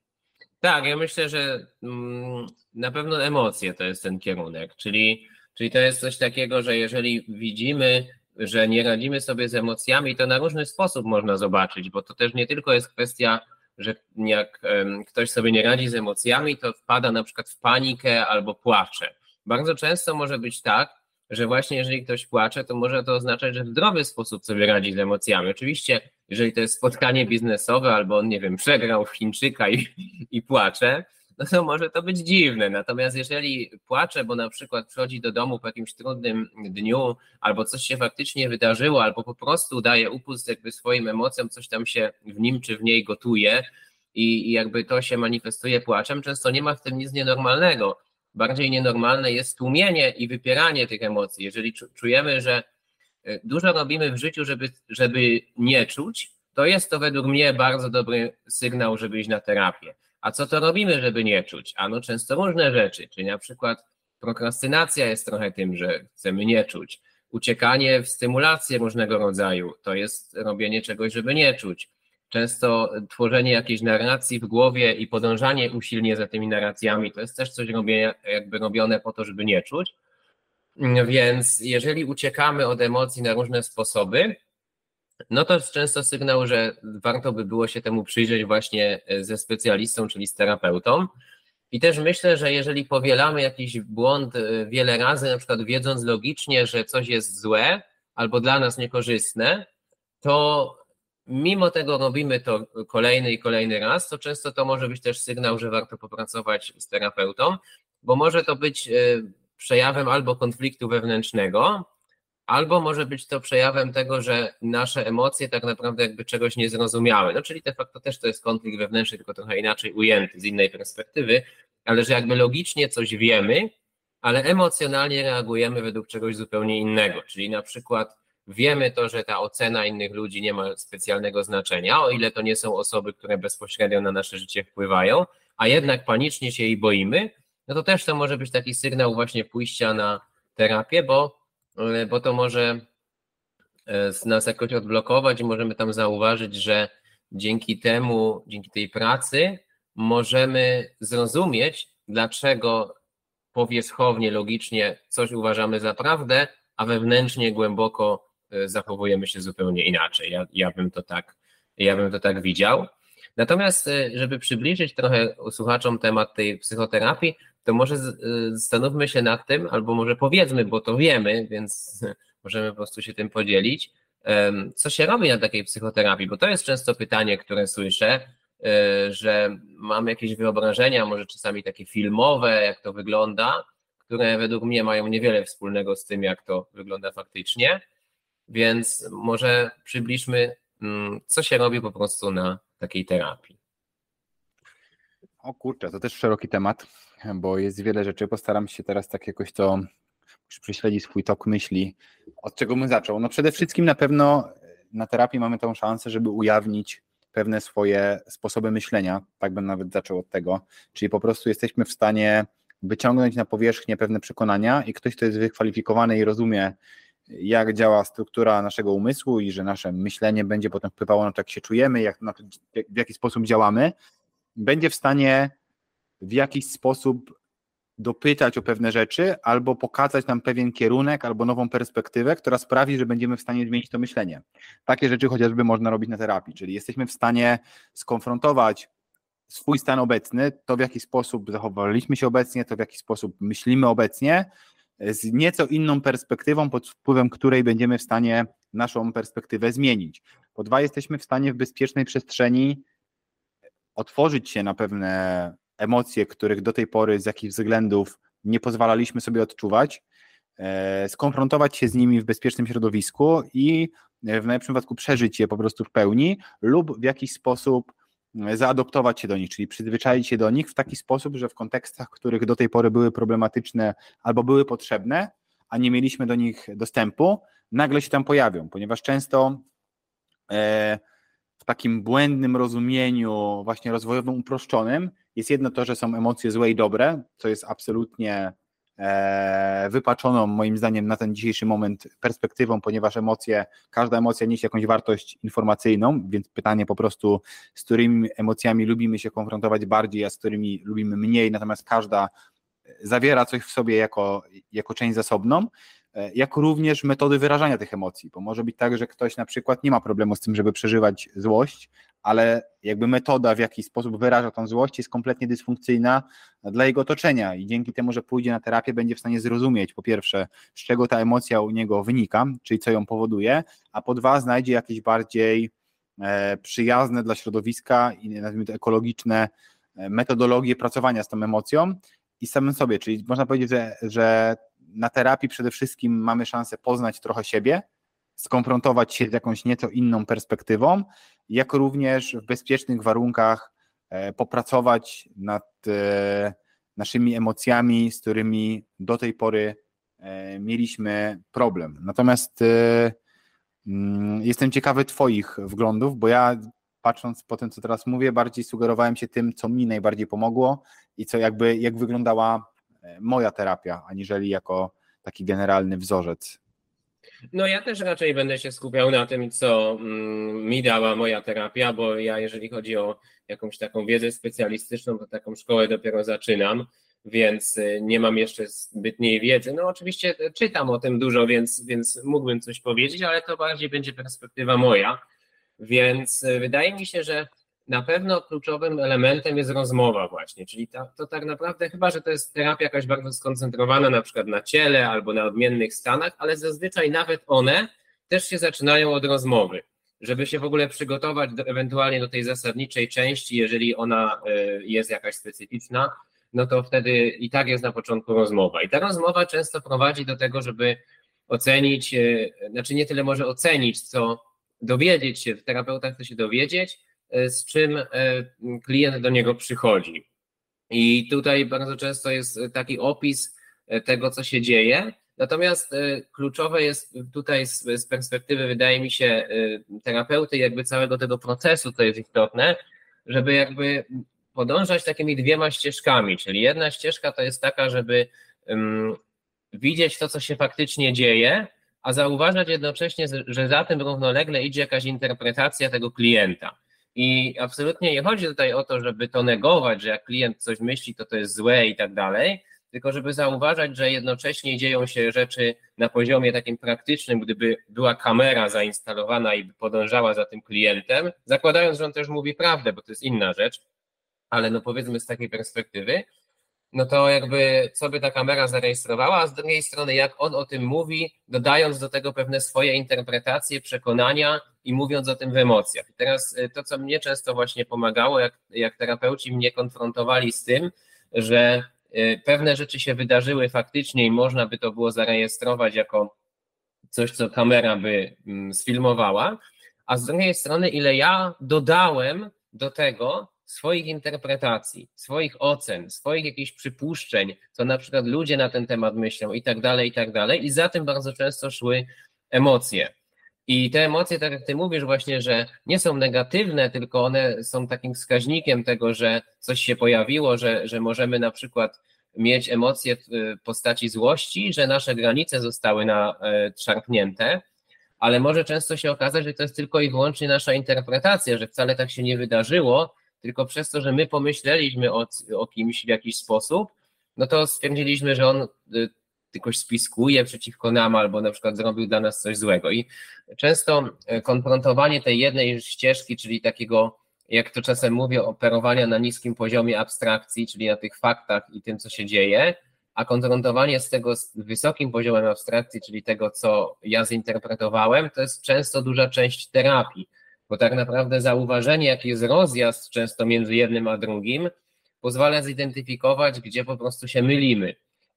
Tak, ja myślę, że mm, na pewno emocje to jest ten kierunek, czyli, czyli to jest coś takiego, że jeżeli widzimy, że nie radzimy sobie z emocjami, to na różny sposób można zobaczyć, bo to też nie tylko jest kwestia, że jak ktoś sobie nie radzi z emocjami, to wpada na przykład w panikę albo płacze. Bardzo często może być tak, że właśnie jeżeli ktoś płacze, to może to oznaczać, że w zdrowy sposób sobie radzi z emocjami. Oczywiście, jeżeli to jest spotkanie biznesowe, albo on, nie wiem, przegrał w Chińczyka i, i płacze, no to może to być dziwne. Natomiast jeżeli płacze, bo na przykład przychodzi do domu po jakimś trudnym dniu, albo coś się faktycznie wydarzyło, albo po prostu daje upust jakby swoim emocjom, coś tam się w nim czy w niej gotuje i, i jakby to się manifestuje płaczem, często nie ma w tym nic nienormalnego bardziej nienormalne jest tłumienie i wypieranie tych emocji. Jeżeli czujemy, że dużo robimy w życiu, żeby, żeby nie czuć, to jest to według mnie bardzo dobry sygnał, żeby iść na terapię. A co to robimy, żeby nie czuć? Ano często różne rzeczy, czyli na przykład prokrastynacja jest trochę tym, że chcemy nie czuć. Uciekanie w stymulację różnego rodzaju to jest robienie czegoś, żeby nie czuć często tworzenie jakiejś narracji w głowie i podążanie usilnie za tymi narracjami to jest też coś robienia, jakby robione po to, żeby nie czuć. Więc jeżeli uciekamy od emocji na różne sposoby, no to często sygnał, że warto by było się temu przyjrzeć właśnie ze specjalistą, czyli z terapeutą. I też myślę, że jeżeli powielamy jakiś błąd e, wiele razy, na przykład wiedząc logicznie, że coś jest złe albo dla nas niekorzystne, to mimo tego robimy to kolejny i kolejny raz, to często to może być też sygnał, że warto popracować z terapeutą, bo może to być e, przejawem albo konfliktu wewnętrznego, albo może być to przejawem tego, że nasze emocje tak naprawdę jakby czegoś nie zrozumiały. No czyli de facto też to jest konflikt wewnętrzny, tylko trochę inaczej ujęty z innej perspektywy, ale że jakby logicznie coś wiemy, ale emocjonalnie reagujemy według czegoś zupełnie innego. Czyli na przykład wiemy to, że ta ocena innych ludzi nie ma specjalnego znaczenia, o ile to nie są osoby, które bezpośrednio na nasze życie wpływają, a jednak panicznie się jej boimy, no to też to może być taki sygnał właśnie pójścia na terapię, bo, e, bo to może e, nas jakoś odblokować i możemy tam zauważyć, że dzięki temu, dzięki tej pracy możemy zrozumieć, dlaczego powierzchownie, logicznie coś uważamy za prawdę, a wewnętrznie głęboko e, zachowujemy się zupełnie inaczej. Ja, ja, bym to tak, ja bym to tak widział. Natomiast, żeby przybliżyć trochę słuchaczom temat tej psychoterapii, to może zastanówmy się nad tym, albo może powiedzmy, bo to wiemy, więc możemy po prostu się tym podzielić, co się robi na takiej psychoterapii, bo to jest często pytanie, które słyszę, e, że mam jakieś wyobrażenia, może czasami takie filmowe, jak to wygląda, które według mnie mają niewiele wspólnego z tym, jak to wygląda faktycznie, więc może przybliżmy, mm, co się robi po prostu na takiej terapii. O kurczę, to też szeroki temat bo jest wiele rzeczy. Postaram się teraz tak jakoś to prześledzić swój tok myśli. Od czego bym zaczął? No przede wszystkim na pewno na terapii mamy tą szansę, żeby ujawnić pewne swoje sposoby myślenia. Tak bym nawet zaczął od tego. Czyli po prostu jesteśmy w stanie wyciągnąć na powierzchnię pewne przekonania i ktoś, kto jest wykwalifikowany i rozumie, jak działa struktura naszego umysłu i że nasze myślenie będzie potem wpływało na to, jak się czujemy, jak, na to, w jaki sposób działamy, będzie w stanie w jakiś sposób dopytać o pewne rzeczy, albo pokazać nam pewien kierunek, albo nową perspektywę, która sprawi, że będziemy w stanie zmienić to myślenie. Takie rzeczy chociażby można robić na terapii, czyli jesteśmy w stanie skonfrontować swój stan obecny, to w jaki sposób zachowaliśmy się obecnie, to w jaki sposób myślimy obecnie, z nieco inną perspektywą, pod wpływem której będziemy w stanie naszą perspektywę zmienić. Po dwa, jesteśmy w stanie w bezpiecznej przestrzeni otworzyć się na pewne emocje, których do tej pory z jakichś względów nie pozwalaliśmy sobie odczuwać, e, skonfrontować się z nimi w bezpiecznym środowisku i e, w najlepszym wypadku przeżyć je po prostu w pełni lub w jakiś sposób e, zaadoptować się do nich, czyli przyzwyczaić się do nich w taki sposób, że w kontekstach, których do tej pory były problematyczne albo były potrzebne, a nie mieliśmy do nich dostępu, nagle się tam pojawią, ponieważ często takim błędnym rozumieniu, właśnie rozwojowym, uproszczonym, jest jedno to, że są emocje złe i dobre, co jest absolutnie e, wypaczoną moim zdaniem na ten dzisiejszy moment perspektywą, ponieważ emocje, każda emocja niesie jakąś wartość informacyjną, więc pytanie po prostu, z którymi emocjami lubimy się konfrontować bardziej, a z którymi lubimy mniej, natomiast każda zawiera coś w sobie jako, jako część zasobną, jak również metody wyrażania tych emocji, bo może być tak, że ktoś na przykład nie ma problemu z tym, żeby przeżywać złość, ale jakby metoda, w jaki sposób wyraża tą złość, jest kompletnie dysfunkcyjna dla jego otoczenia i dzięki temu, że pójdzie na terapię, będzie w stanie zrozumieć, po pierwsze, z czego ta emocja u niego wynika, czyli co ją powoduje, a po dwa, znajdzie jakieś bardziej e, przyjazne dla środowiska i nazwijmy to ekologiczne e, metodologie pracowania z tą emocją i samym sobie, czyli można powiedzieć, że, że na terapii przede wszystkim mamy szansę poznać trochę siebie, skonfrontować się z jakąś nieco inną perspektywą, jak również w bezpiecznych warunkach e, popracować nad e, naszymi emocjami, z którymi do tej pory e, mieliśmy problem. Natomiast mm, jestem ciekawy Twoich wglądów, bo ja patrząc po tym, co teraz mówię, bardziej sugerowałem się tym, co mi najbardziej pomogło i co jakby, jak wyglądała moja terapia, aniżeli jako taki generalny wzorzec. No ja też raczej będę się skupiał na tym, co mm, mi dała moja terapia, bo ja jeżeli chodzi o jakąś taką wiedzę specjalistyczną, to taką szkołę dopiero zaczynam, więc y, nie mam jeszcze zbytniej wiedzy. No oczywiście czytam o tym dużo, więc, więc mógłbym coś powiedzieć, ale to bardziej będzie perspektywa moja. Więc y, wydaje mi się, że na pewno kluczowym elementem jest rozmowa właśnie, czyli to, to tak naprawdę chyba, że to jest terapia jakaś bardzo skoncentrowana na przykład na ciele albo na odmiennych stanach, ale zazwyczaj nawet one też się zaczynają od rozmowy, żeby się w ogóle przygotować do, ewentualnie do tej zasadniczej części, jeżeli ona y, jest jakaś specyficzna, no to wtedy i tak jest na początku rozmowa. I ta rozmowa często prowadzi do tego, żeby ocenić, y, znaczy nie tyle może ocenić, co dowiedzieć się, terapeuta chce się dowiedzieć, z czym e, klient do niego przychodzi. I tutaj bardzo często jest taki opis e, tego, co się dzieje, Natomiast kluczowe jest tutaj z, perspektywy, wydaje mi się, terapeuty, jakby całego tego procesu, to jest istotne, żeby jakby podążać takimi dwiema ścieżkami. Czyli jedna ścieżka to jest taka, żeby um, widzieć to, co się faktycznie dzieje, a zauważać jednocześnie, że za tym równolegle idzie jakaś interpretacja tego klienta. I absolutnie nie chodzi tutaj o to, żeby to negować, że jak klient coś myśli, to to jest złe i tak dalej, tylko żeby zauważać, że jednocześnie dzieją się rzeczy na poziomie takim praktycznym, gdyby była kamera zainstalowana i by podążała za tym klientem, zakładając, że on też mówi prawdę, bo to jest inna rzecz, ale no powiedzmy z takiej perspektywy, no to jakby co by ta kamera zarejestrowała, a z drugiej strony jak on o tym mówi, dodając do tego pewne swoje interpretacje, przekonania i mówiąc o tym w emocjach. I teraz y, to, co mnie często właśnie pomagało, jak, jak terapeuci mnie konfrontowali z tym, że y, pewne rzeczy się wydarzyły faktycznie i można by to było zarejestrować jako coś, co kamera by mm, sfilmowała, a z drugiej strony, ile ja dodałem do tego, swoich interpretacji, swoich ocen, swoich jakichś przypuszczeń, co na przykład ludzie na ten temat myślą i tak dalej, i tak dalej. I za tym bardzo często szły emocje. I te emocje, tak jak ty mówisz właśnie, że nie są negatywne, tylko one są takim wskaźnikiem tego, że coś się pojawiło, że, że możemy na przykład mieć emocje w postaci złości, że nasze granice zostały szarpnięte, ale może często się okazać, że to jest tylko i wyłącznie nasza interpretacja, że wcale tak się nie wydarzyło, tylko przez to, że my pomyśleliśmy o, o kimś w jakiś sposób, no to stwierdziliśmy, że on tylko spiskuje przeciwko nam albo na przykład zrobił dla nas coś złego. I często y, konfrontowanie tej jednej ścieżki, czyli takiego, jak to czasem mówię, operowania na niskim poziomie abstrakcji, czyli na tych faktach i tym, co się dzieje, a konfrontowanie z tego z wysokim poziomem abstrakcji, czyli tego, co ja zinterpretowałem, to jest często duża część terapii bo tak naprawdę zauważenie, jaki jest rozjazd często między jednym a drugim, pozwala zidentyfikować, gdzie po prostu się mylimy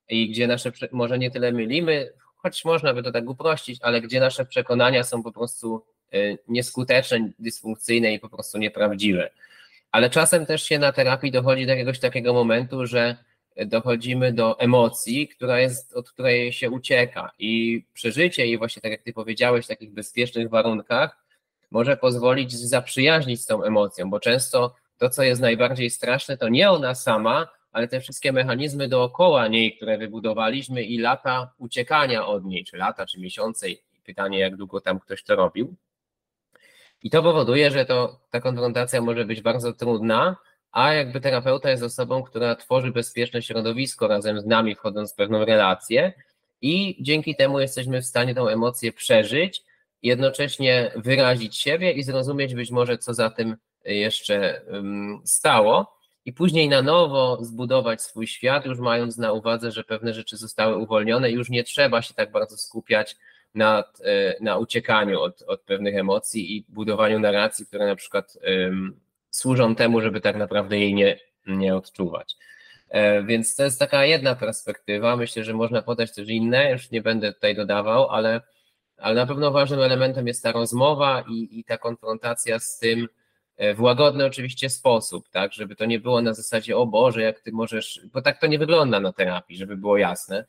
i gdzie nasze, może nie tyle mylimy, choć można by to tak uprościć, ale gdzie nasze przekonania są po prostu y, nieskuteczne, dysfunkcyjne i po prostu nieprawdziwe. Ale czasem też się na terapii dochodzi do jakiegoś takiego momentu, że dochodzimy do emocji, która jest, od której się ucieka i przeżycie jej właśnie, tak jak ty powiedziałeś, w takich bezpiecznych warunkach może pozwolić zaprzyjaźnić z tą emocją, bo często to, co jest najbardziej straszne, to nie ona sama, ale te wszystkie mechanizmy dookoła niej, które wybudowaliśmy i lata uciekania od niej, czy lata, czy miesiące, pytanie, jak długo tam ktoś to robił. I to powoduje, że to, ta konfrontacja może być bardzo trudna, a jakby terapeuta jest osobą, która tworzy bezpieczne środowisko razem z nami, wchodząc w pewną relację, i dzięki temu jesteśmy w stanie tą emocję przeżyć jednocześnie wyrazić siebie i zrozumieć być może, co za tym jeszcze stało, i później na nowo zbudować swój świat, już mając na uwadze, że pewne rzeczy zostały uwolnione, już nie trzeba się tak bardzo skupiać nad, e, na uciekaniu od, od pewnych emocji i budowaniu narracji, które na przykład um, służą temu, żeby tak naprawdę jej nie, nie odczuwać. E, więc to jest taka jedna perspektywa. Myślę, że można podać też inne, już nie będę tutaj dodawał, ale ale na pewno ważnym elementem jest ta rozmowa i, i ta konfrontacja z tym w łagodny oczywiście sposób, tak, żeby to nie było na zasadzie, o Boże, jak ty możesz, bo tak to nie wygląda na terapii, żeby było jasne,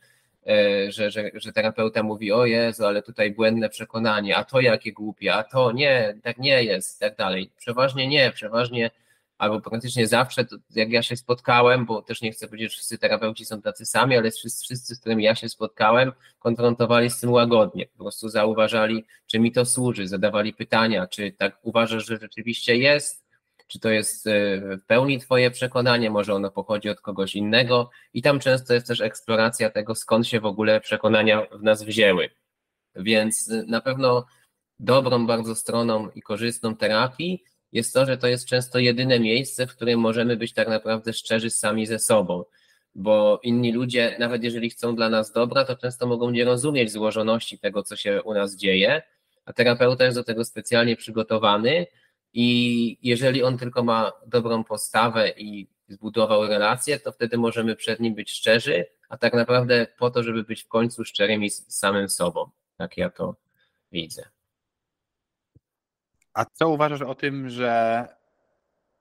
e, że, że, że terapeuta mówi, o Jezu, ale tutaj błędne przekonanie, a to jakie głupie, a to nie, tak nie jest, tak dalej. Przeważnie nie, przeważnie albo praktycznie zawsze, jak ja się spotkałem, bo też nie chcę powiedzieć, że wszyscy terapeuci są tacy sami, ale wszyscy, wszyscy, z którymi ja się spotkałem, konfrontowali z tym łagodnie, po prostu zauważali, czy mi to służy, zadawali pytania, czy tak uważasz, że rzeczywiście jest, czy to jest e, w pełni Twoje przekonanie, może ono pochodzi od kogoś innego i tam często jest też eksploracja tego, skąd się w ogóle przekonania w nas wzięły. Więc e, na pewno dobrą bardzo stroną i korzystną terapii jest to, że to jest często jedyne miejsce, w którym możemy być tak naprawdę szczerzy sami ze sobą, bo inni ludzie, nawet jeżeli chcą dla nas dobra, to często mogą nie rozumieć złożoności tego, co się u nas dzieje, a terapeuta jest do tego specjalnie przygotowany i jeżeli on tylko ma dobrą postawę i zbudował relację, to wtedy możemy przed nim być szczerzy, a tak naprawdę po to, żeby być w końcu szczerymi z samym sobą. Tak ja to widzę. A co uważasz o tym, że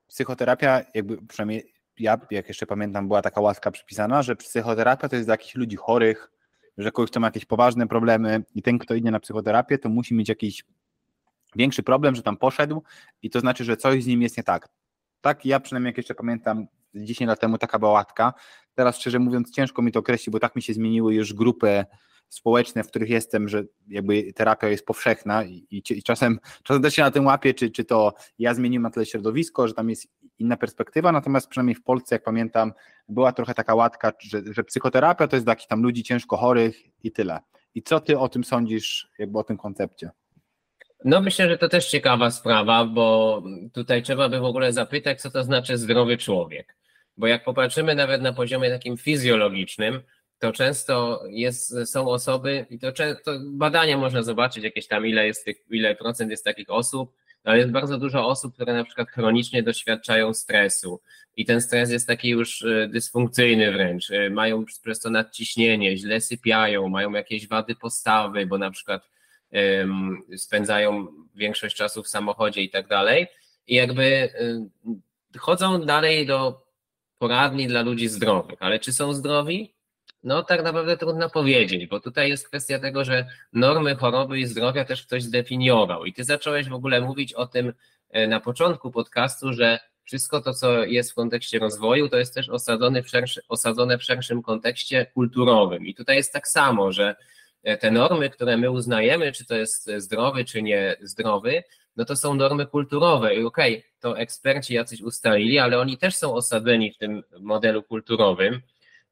psychoterapia, jakby przynajmniej ja, jak jeszcze pamiętam, była taka łaska przypisana, że psychoterapia to jest dla jakichś ludzi chorych, że kogoś, kto ma jakieś poważne problemy i ten, kto idzie na psychoterapię, to musi mieć jakiś większy problem, że tam poszedł i to znaczy, że coś z nim jest nie tak. Tak, ja przynajmniej jak jeszcze pamiętam, 10 lat temu taka była łatka. Teraz szczerze mówiąc ciężko mi to określić, bo tak mi się zmieniły już grupy społeczne, w których jestem, że jakby terapia jest powszechna i, i, czasem, czasem też się na tym łapię, czy, czy to ja zmieniłem na tyle środowisko, że tam jest inna perspektywa, natomiast przynajmniej w Polsce, jak pamiętam, była trochę taka łatka, że, że psychoterapia to jest takich tam ludzi ciężko chorych i tyle. I co ty o tym sądzisz, jakby o tym koncepcie? No myślę, że to też ciekawa sprawa, bo tutaj trzeba by w ogóle zapytać, co to znaczy zdrowy człowiek. Bo jak popatrzymy nawet na poziomie takim fizjologicznym, to często jest, są osoby, i to, to badania można zobaczyć, jakieś tam ile jest tych, ile procent jest takich osób, ale jest bardzo dużo osób, które na przykład chronicznie doświadczają stresu i ten stres jest taki już e, dysfunkcyjny wręcz, e, mają przez to nadciśnienie, źle sypiają, mają jakieś wady postawy, bo na przykład um, spędzają większość czasu w samochodzie i tak dalej. I jakby um, chodzą dalej do poradni dla ludzi zdrowych, ale czy są zdrowi? No tak naprawdę trudno powiedzieć, bo tutaj jest kwestia tego, że normy choroby i zdrowia też ktoś zdefiniował. I ty zacząłeś w ogóle mówić o tym e, na początku podcastu, że wszystko to, co jest w kontekście rozwoju, to jest też osadzone w, szerszy, osadzone w szerszym kontekście kulturowym. I tutaj jest tak samo, że e, te normy, które my uznajemy, czy to jest zdrowy, czy nie zdrowy, no to są normy kulturowe. I okej, okay, to eksperci jacyś ustalili, ale oni też są osadzeni w tym modelu kulturowym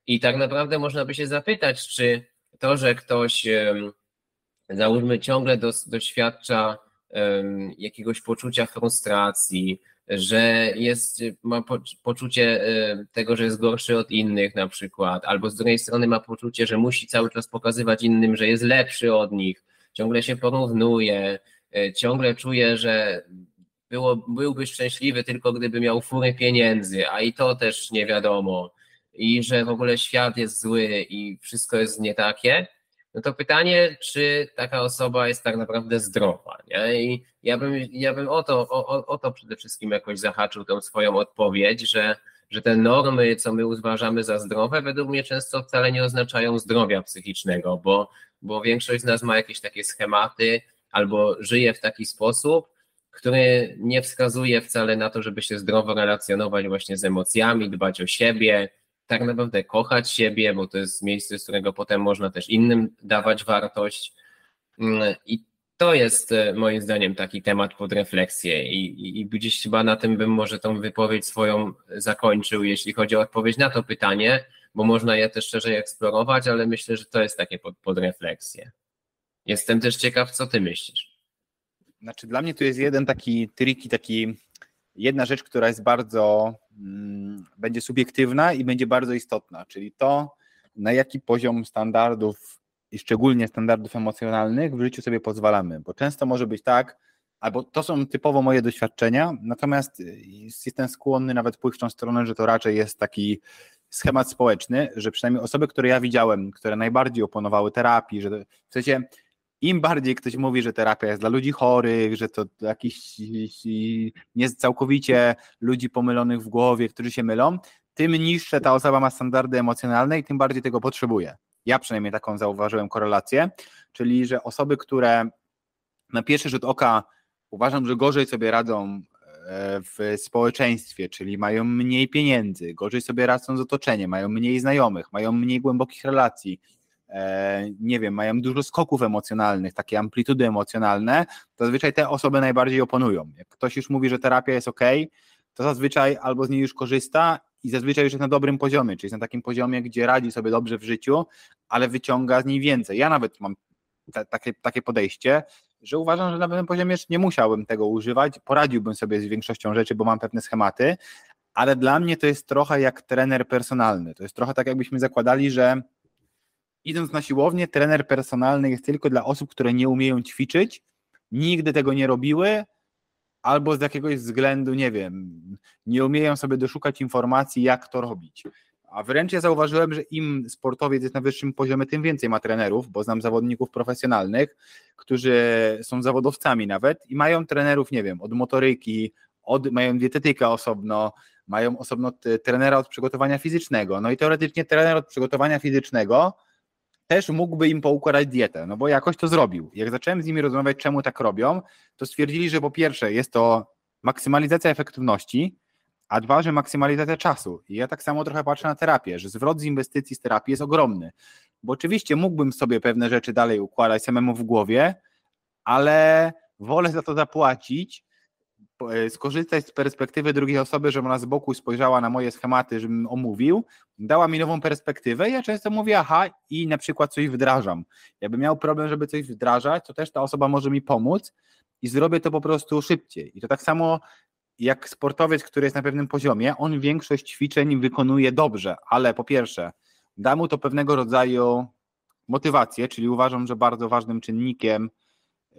i tak naprawdę można by się zapytać, czy to, że ktoś załóżmy ciągle doświadcza jakiegoś poczucia frustracji, że jest, ma poczucie tego, że jest gorszy od innych na przykład, albo z drugiej strony ma poczucie, że musi cały czas pokazywać innym, że jest lepszy od nich, ciągle się porównuje, e, ciągle czuje, że było, byłby szczęśliwy tylko gdyby miał fury pieniędzy, a i to też nie wiadomo i że w ogóle świat jest zły i wszystko jest nie takie, no to pytanie, czy taka osoba jest tak naprawdę zdrowa. Nie? I ja bym, ja bym o, to, o, o to przede wszystkim jakoś zahaczył tą swoją odpowiedź, że, że te normy, co my uważamy za zdrowe, według mnie często wcale nie oznaczają zdrowia psychicznego, bo, bo większość z nas ma jakieś takie schematy albo żyje w taki sposób, który nie wskazuje wcale na to, żeby się zdrowo relacjonować właśnie z emocjami, dbać o siebie, tak naprawdę kochać siebie, bo to jest miejsce, z którego potem można też innym dawać wartość. Mm, I to jest e, moim zdaniem taki temat pod refleksję i, i, i gdzieś chyba na tym bym może tą wypowiedź swoją zakończył, jeśli chodzi o odpowiedź na to pytanie, bo można je też szerzej eksplorować, ale myślę, że to jest takie pod, pod refleksję. Jestem też ciekaw, co ty myślisz. Znaczy dla mnie tu jest jeden taki triki, taki jedna rzecz, która jest bardzo, będzie subiektywna i będzie bardzo istotna, czyli to, na jaki poziom standardów i szczególnie standardów emocjonalnych w życiu sobie pozwalamy, bo często może być tak, albo to są typowo moje doświadczenia, natomiast jestem skłonny nawet pójść w tą stronę, że to raczej jest taki schemat społeczny, że przynajmniej osoby, które ja widziałem, które najbardziej oponowały terapii, że w sensie im bardziej ktoś mówi, że terapia jest dla ludzi chorych, że to jakiś nie całkowicie ludzi pomylonych w głowie, którzy się mylą, tym niższe ta osoba ma standardy emocjonalne i tym bardziej tego potrzebuje. Ja przynajmniej taką zauważyłem korelację, czyli że osoby, które na pierwszy rzut oka uważam, że gorzej sobie radzą e, w społeczeństwie, czyli mają mniej pieniędzy, gorzej sobie radzą z otoczeniem, mają mniej znajomych, mają mniej głębokich relacji, nie wiem, mają dużo skoków emocjonalnych, takie amplitudy emocjonalne, to zazwyczaj te osoby najbardziej oponują. Jak ktoś już mówi, że terapia jest ok, to zazwyczaj albo z niej już korzysta i zazwyczaj już jest na dobrym poziomie, czyli jest na takim poziomie, gdzie radzi sobie dobrze w życiu, ale wyciąga z niej więcej. Ja nawet mam te, takie, takie podejście, że uważam, że na pewnym poziomie już nie musiałbym tego używać, poradziłbym sobie z większością rzeczy, bo mam pewne schematy, ale dla mnie to jest trochę jak trener personalny. To jest trochę tak, jakbyśmy zakładali, że idąc na siłownię, trener personalny jest tylko dla osób, które nie umieją ćwiczyć, nigdy tego nie robiły, albo z jakiegoś względu, nie wiem, nie umieją sobie doszukać informacji, jak to robić. A wręcz ja zauważyłem, że im sportowiec jest na wyższym poziomie, tym więcej ma trenerów, bo znam zawodników profesjonalnych, którzy są zawodowcami nawet i mają trenerów, nie wiem, od motoryki, od, mają dietetykę osobno, mają osobno trenera od przygotowania fizycznego. No i teoretycznie trener od przygotowania fizycznego też mógłby im poukładać dietę, no bo jakoś to zrobił. Jak zacząłem z nimi rozmawiać, czemu tak robią, to stwierdzili, że po pierwsze jest to maksymalizacja efektywności, a dwa, że maksymalizacja czasu. I ja tak samo trochę patrzę na terapię, że zwrot z inwestycji z terapii jest ogromny, bo oczywiście mógłbym sobie pewne rzeczy dalej układać samemu w głowie, ale wolę za to zapłacić, skorzystać z perspektywy drugiej osoby, żeby ona z boku spojrzała na moje schematy, żebym omówił, dała mi nową perspektywę. Ja często mówię, aha, i na przykład coś wdrażam. Jakbym miał problem, żeby coś wdrażać, to też ta osoba może mi pomóc i zrobię to po prostu szybciej. I to tak samo jak sportowiec, który jest na pewnym poziomie, on większość ćwiczeń wykonuje dobrze, ale po pierwsze, da mu to pewnego rodzaju motywację, czyli uważam, że bardzo ważnym czynnikiem,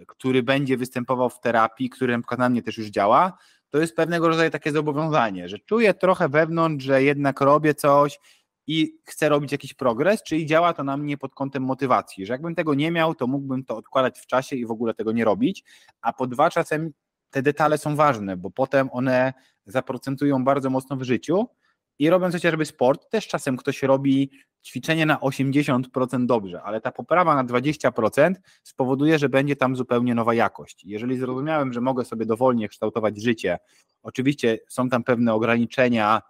który będzie występował w terapii, który na mnie też już działa, to jest pewnego rodzaju takie zobowiązanie, że czuję trochę wewnątrz, że jednak robię coś i chcę robić jakiś progres, czyli działa to na mnie pod kątem motywacji, że jakbym tego nie miał, to mógłbym to odkładać w czasie i w ogóle tego nie robić, a po dwa czasem te detale są ważne, bo potem one zaprocentują bardzo mocno w życiu i robiąc chociażby sport, też czasem ktoś robi ćwiczenie na 80% dobrze, ale ta poprawa na 20% spowoduje, że będzie tam zupełnie nowa jakość. Jeżeli zrozumiałem, że mogę sobie dowolnie kształtować życie, oczywiście są tam pewne ograniczenia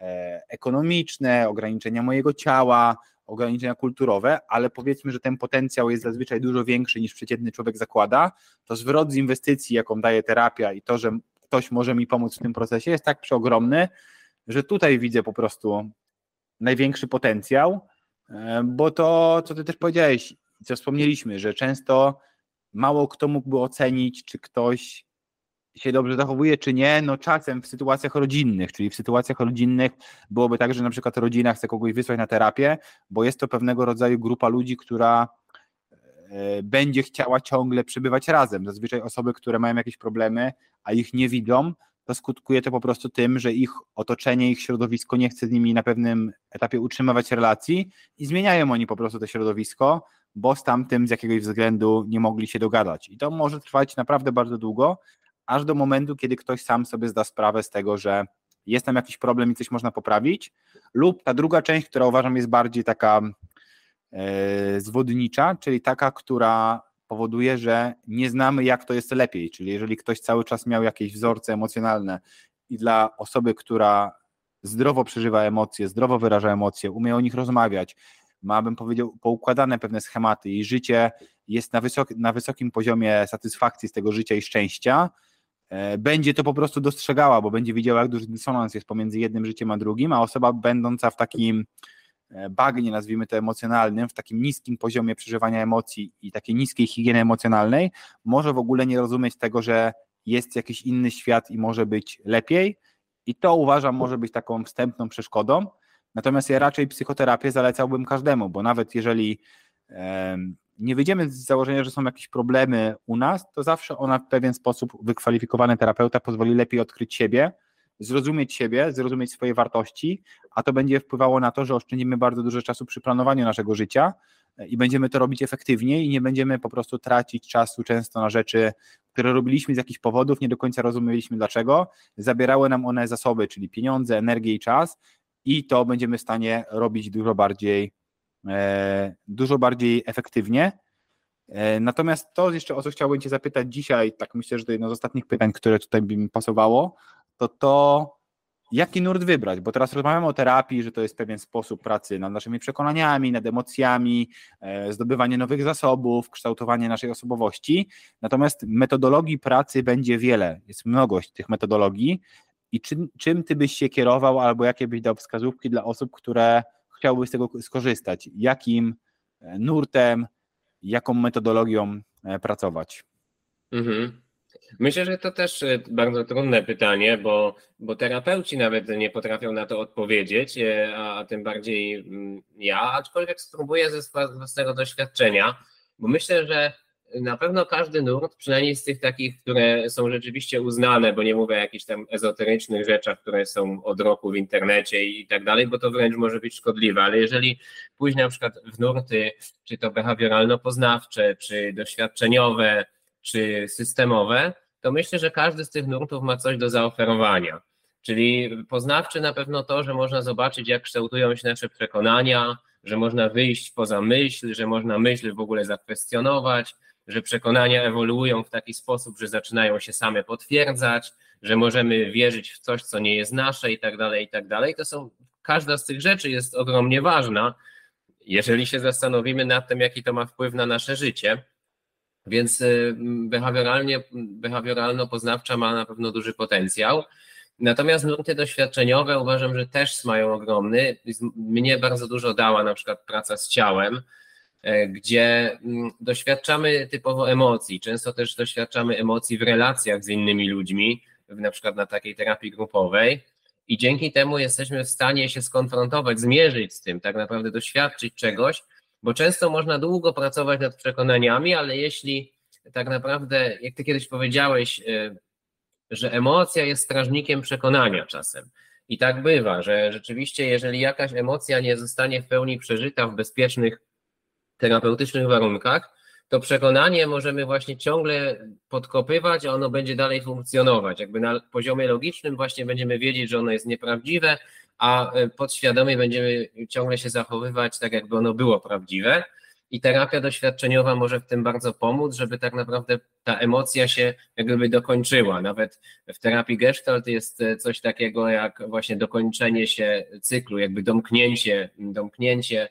e, ekonomiczne, ograniczenia mojego ciała, ograniczenia kulturowe, ale powiedzmy, że ten potencjał jest zazwyczaj dużo większy niż przeciętny człowiek zakłada, to zwrot z inwestycji, jaką daje terapia i to, że ktoś może mi pomóc w tym procesie jest tak przeogromny, że tutaj widzę po prostu największy potencjał, e, bo to, co ty też powiedziałeś, co wspomnieliśmy, że często mało kto mógłby ocenić, czy ktoś się dobrze zachowuje, czy nie, no czasem w sytuacjach rodzinnych, czyli w sytuacjach rodzinnych byłoby tak, że na przykład rodzina chce kogoś wysłać na terapię, bo jest to pewnego rodzaju grupa ludzi, która e, będzie chciała ciągle przebywać razem. Zazwyczaj osoby, które mają jakieś problemy, a ich nie widzą, to skutkuje to po prostu tym, że ich otoczenie, ich środowisko nie chce z nimi na pewnym etapie utrzymywać relacji i zmieniają oni po prostu to środowisko, bo z tamtym z jakiegoś względu nie mogli się dogadać. I to może trwać naprawdę bardzo długo, aż do momentu, kiedy ktoś sam sobie zda sprawę z tego, że jest tam jakiś problem i coś można poprawić, lub ta druga część, która uważam jest bardziej taka e, zwodnicza, czyli taka, która powoduje, że nie znamy, jak to jest lepiej. Czyli jeżeli ktoś cały czas miał jakieś wzorce emocjonalne i dla osoby, która zdrowo przeżywa emocje, zdrowo wyraża emocje, umie o nich rozmawiać, ma, bym powiedział, poukładane pewne schematy i życie jest na, na wysokim poziomie satysfakcji z tego życia i szczęścia, e, będzie to po prostu dostrzegała, bo będzie widziała, jak duży dysonans jest pomiędzy jednym życiem a drugim, a osoba będąca w takim bagnie, nazwijmy to emocjonalnym, w takim niskim poziomie przeżywania emocji i takiej niskiej higieny emocjonalnej, może w ogóle nie rozumieć tego, że jest jakiś inny świat i może być lepiej. I to uważam może być taką wstępną przeszkodą. Natomiast ja raczej psychoterapię zalecałbym każdemu, bo nawet jeżeli nie wyjdziemy z założenia, że są jakieś problemy u nas, to zawsze ona w pewien sposób wykwalifikowany terapeuta pozwoli lepiej odkryć siebie, zrozumieć siebie, zrozumieć swoje wartości, a to będzie wpływało na to, że oszczędzimy bardzo dużo czasu przy planowaniu naszego życia e, i będziemy to robić efektywniej i nie będziemy po prostu tracić czasu często na rzeczy, które robiliśmy z jakichś powodów, nie do końca rozumieliśmy dlaczego. Zabierały nam one zasoby, czyli pieniądze, energię i czas i to będziemy w stanie robić dużo bardziej, e, dużo bardziej efektywnie. E, natomiast to jeszcze o co chciałbym Cię zapytać dzisiaj, tak myślę, że to jedno z ostatnich pytań, które tutaj by mi pasowało, to to, jaki nurt wybrać, bo teraz rozmawiamy o terapii, że to jest pewien sposób pracy nad naszymi przekonaniami, nad emocjami, e, zdobywanie nowych zasobów, kształtowanie naszej osobowości. Natomiast metodologii pracy będzie wiele, jest mnogość tych metodologii. I czym, czym ty byś się kierował, albo jakie byś dał wskazówki dla osób, które chciałyby z tego skorzystać? Jakim e, nurtem, jaką metodologią e, pracować? Mhm. Myślę, że to też e, bardzo trudne pytanie, bo, bo terapeuci nawet nie potrafią na to odpowiedzieć, e, a tym bardziej mm, ja, aczkolwiek spróbuję ze własnego doświadczenia, bo myślę, że na pewno każdy nurt, przynajmniej z tych takich, które są rzeczywiście uznane, bo nie mówię o jakichś tam ezoterycznych rzeczach, które są od roku w internecie i tak dalej, bo to wręcz może być szkodliwe, ale jeżeli pójść na przykład w nurty, czy to behawioralno-poznawcze, czy doświadczeniowe, czy systemowe, to myślę, że każdy z tych nurtów ma coś do zaoferowania. Czyli poznawczy na pewno to, że można zobaczyć, jak kształtują się nasze przekonania, że można wyjść poza myśl, że można myśl w ogóle zakwestionować, że przekonania ewoluują w taki sposób, że zaczynają się same potwierdzać, że możemy wierzyć w coś, co nie jest nasze i tak dalej, i tak dalej. To są, każda z tych rzeczy jest ogromnie ważna, jeżeli się zastanowimy nad tym, jaki to ma wpływ na nasze życie. Więc y, behawioralnie, behawioralno-poznawcza ma na pewno duży potencjał. Natomiast nurty doświadczeniowe uważam, że też mają ogromny. Mnie bardzo dużo dała na przykład praca z ciałem, e, gdzie mm, doświadczamy typowo emocji. Często też doświadczamy emocji w relacjach z innymi ludźmi, na przykład na takiej terapii grupowej. I dzięki temu jesteśmy w stanie się skonfrontować, zmierzyć z tym, tak naprawdę doświadczyć czegoś, bo często można długo pracować nad przekonaniami, ale jeśli tak naprawdę, jak ty kiedyś powiedziałeś, e, że emocja jest strażnikiem przekonania czasem. I tak bywa, że rzeczywiście, jeżeli jakaś emocja nie zostanie w pełni przeżyta w bezpiecznych, terapeutycznych warunkach, to przekonanie możemy właśnie ciągle podkopywać, a ono będzie dalej funkcjonować. Jakby na poziomie logicznym właśnie będziemy wiedzieć, że ono jest nieprawdziwe, a e, podświadomie będziemy ciągle się zachowywać tak, jakby ono było prawdziwe. I terapia doświadczeniowa może w tym bardzo pomóc, żeby tak naprawdę ta emocja się jakby dokończyła. Nawet w terapii Gestalt jest e, coś takiego jak właśnie dokończenie się cyklu, jakby domknięcie, domknięcie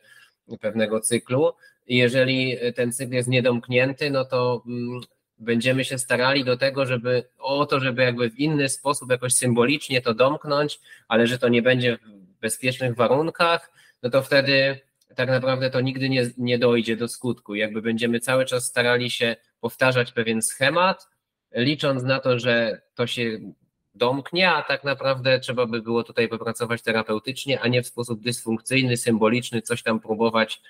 pewnego cyklu. Jeżeli ten cykl jest niedomknięty, no to mm, będziemy się starali do tego, żeby o to, żeby jakby w inny sposób jakoś symbolicznie to domknąć, ale że to nie będzie w bezpiecznych warunkach, no to wtedy tak naprawdę to nigdy nie, nie dojdzie do skutku. Jakby będziemy cały czas starali się powtarzać pewien schemat, licząc na to, że to się domknie, a tak naprawdę trzeba by było tutaj popracować terapeutycznie, a nie w sposób dysfunkcyjny, symboliczny, coś tam próbować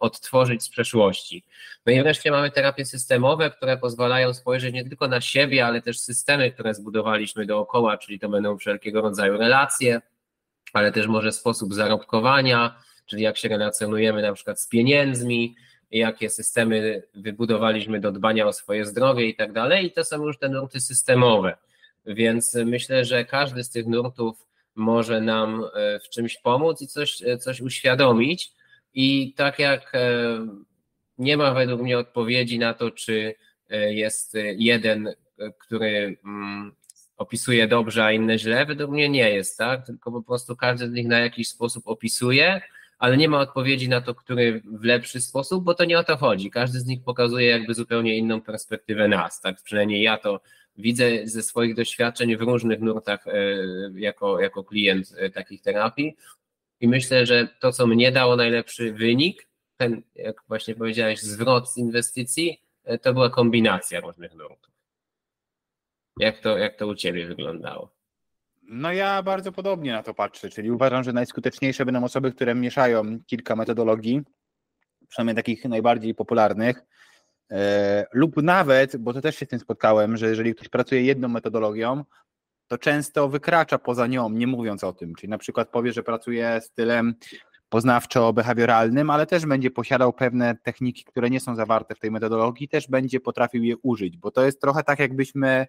odtworzyć z przeszłości. No i wreszcie mamy terapie systemowe, które pozwalają spojrzeć nie tylko na siebie, ale też systemy, które zbudowaliśmy dookoła, czyli to będą wszelkiego rodzaju relacje, ale też może sposób zarobkowania, czyli jak się relacjonujemy na przykład z pieniędzmi, jakie systemy wybudowaliśmy do dbania o swoje zdrowie i tak dalej. I to są już te nurty systemowe. Więc myślę, że każdy z tych nurtów może nam e, w czymś pomóc i coś, e, coś uświadomić. I tak jak e, nie ma według mnie odpowiedzi na to, czy jest jeden, który mm, opisuje dobrze, a inny źle, według mnie nie jest, tak? Tylko po prostu każdy z nich na jakiś sposób opisuje ale nie ma odpowiedzi na to, który w lepszy sposób, bo to nie o to chodzi. Każdy z nich pokazuje jakby zupełnie inną perspektywę nas, tak? Przynajmniej ja to widzę ze swoich doświadczeń w różnych nurtach e, jako, jako klient e, takich terapii i myślę, że to, co mnie dało najlepszy wynik, ten, jak właśnie powiedziałeś, zwrot z inwestycji, e, to była kombinacja różnych nurtów. Jak to, jak to u Ciebie wyglądało? No ja bardzo podobnie na to patrzę, czyli uważam, że najskuteczniejsze będą osoby, które mieszają kilka metodologii, przynajmniej takich najbardziej popularnych, lub nawet, bo to też się z tym spotkałem, że jeżeli ktoś pracuje jedną metodologią, to często wykracza poza nią, nie mówiąc o tym. Czyli na przykład powie, że pracuje stylem poznawczo-behawioralnym, ale też będzie posiadał pewne techniki, które nie są zawarte w tej metodologii, też będzie potrafił je użyć, bo to jest trochę tak, jakbyśmy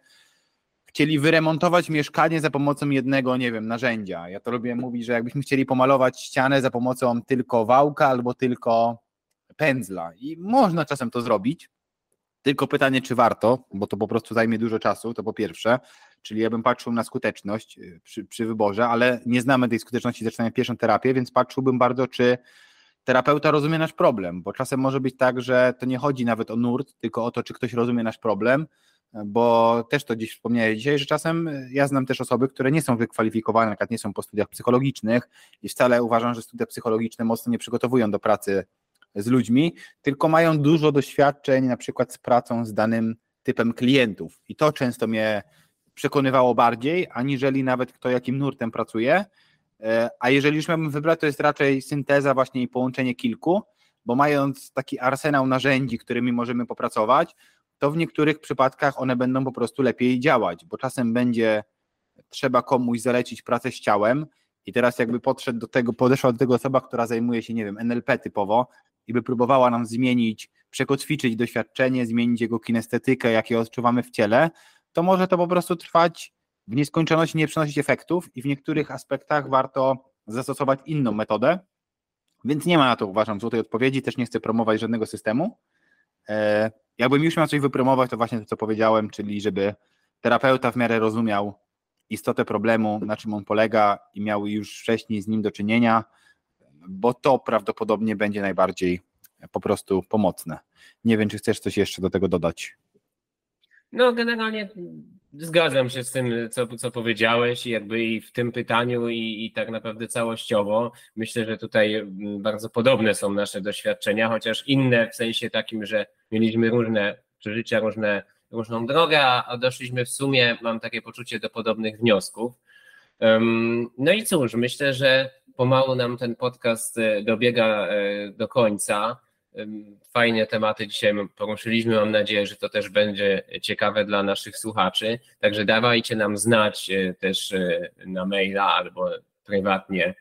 chcieli wyremontować mieszkanie za pomocą jednego, nie wiem, narzędzia. Ja to lubię mówić, że jakbyśmy chcieli pomalować ścianę za pomocą tylko wałka albo tylko pędzla. I można czasem to zrobić, tylko pytanie, czy warto, bo to po prostu zajmie dużo czasu, to po pierwsze, czyli ja bym patrzył na skuteczność y, przy, przy wyborze, ale nie znamy tej skuteczności, zaczynamy pierwszą terapię, więc patrzyłbym bardzo, czy terapeuta rozumie nasz problem, bo czasem może być tak, że to nie chodzi nawet o nurt, tylko o to, czy ktoś rozumie nasz problem, bo też to dziś wspomniałem dzisiaj, że czasem ja znam też osoby, które nie są wykwalifikowane, na przykład nie są po studiach psychologicznych i wcale uważam, że studia psychologiczne mocno nie przygotowują do pracy z ludźmi, tylko mają dużo doświadczeń na przykład z pracą z danym typem klientów. I to często mnie przekonywało bardziej, aniżeli nawet kto jakim nurtem pracuje, e, a jeżeli już miałbym wybrać, to jest raczej synteza właśnie i połączenie kilku, bo mając taki arsenał narzędzi, którymi możemy popracować, to w niektórych przypadkach one będą po prostu lepiej działać, bo czasem będzie trzeba komuś zalecić pracę z ciałem. I teraz jakby podszedł do tego, podeszła do tego osoba, która zajmuje się, nie wiem, NLP typowo i by próbowała nam zmienić, przekotwiczyć doświadczenie, zmienić jego kinestetykę, jakie odczuwamy w ciele, to może to po prostu trwać w nieskończoność, nie przynosić efektów i w niektórych aspektach warto zastosować inną metodę, Więc nie ma na to, uważam, złotej odpowiedzi, też nie chcę promować żadnego systemu. E, jakbym już miał coś wypromować, to właśnie to, co powiedziałem, czyli żeby terapeuta w miarę rozumiał istotę problemu, na czym on polega i miał już wcześniej z nim do czynienia, bo to prawdopodobnie będzie najbardziej po prostu pomocne. Nie wiem, czy chcesz coś jeszcze do tego dodać. No, generalnie zgadzam się z tym, co, co powiedziałeś, jakby i w tym pytaniu, i, i tak naprawdę całościowo. Myślę, że tutaj mm, bardzo podobne są nasze doświadczenia, chociaż inne w sensie takim, że mieliśmy różne przeżycia, różne, różną drogę, a doszliśmy w sumie, mam takie poczucie, do podobnych wniosków. No i cóż, myślę, że pomału nam ten podcast e, dobiega e, do końca. Fajne tematy dzisiaj poruszyliśmy. Mam nadzieję, że to też będzie ciekawe dla naszych słuchaczy. Także dawajcie nam znać e, też na maila albo prywatnie,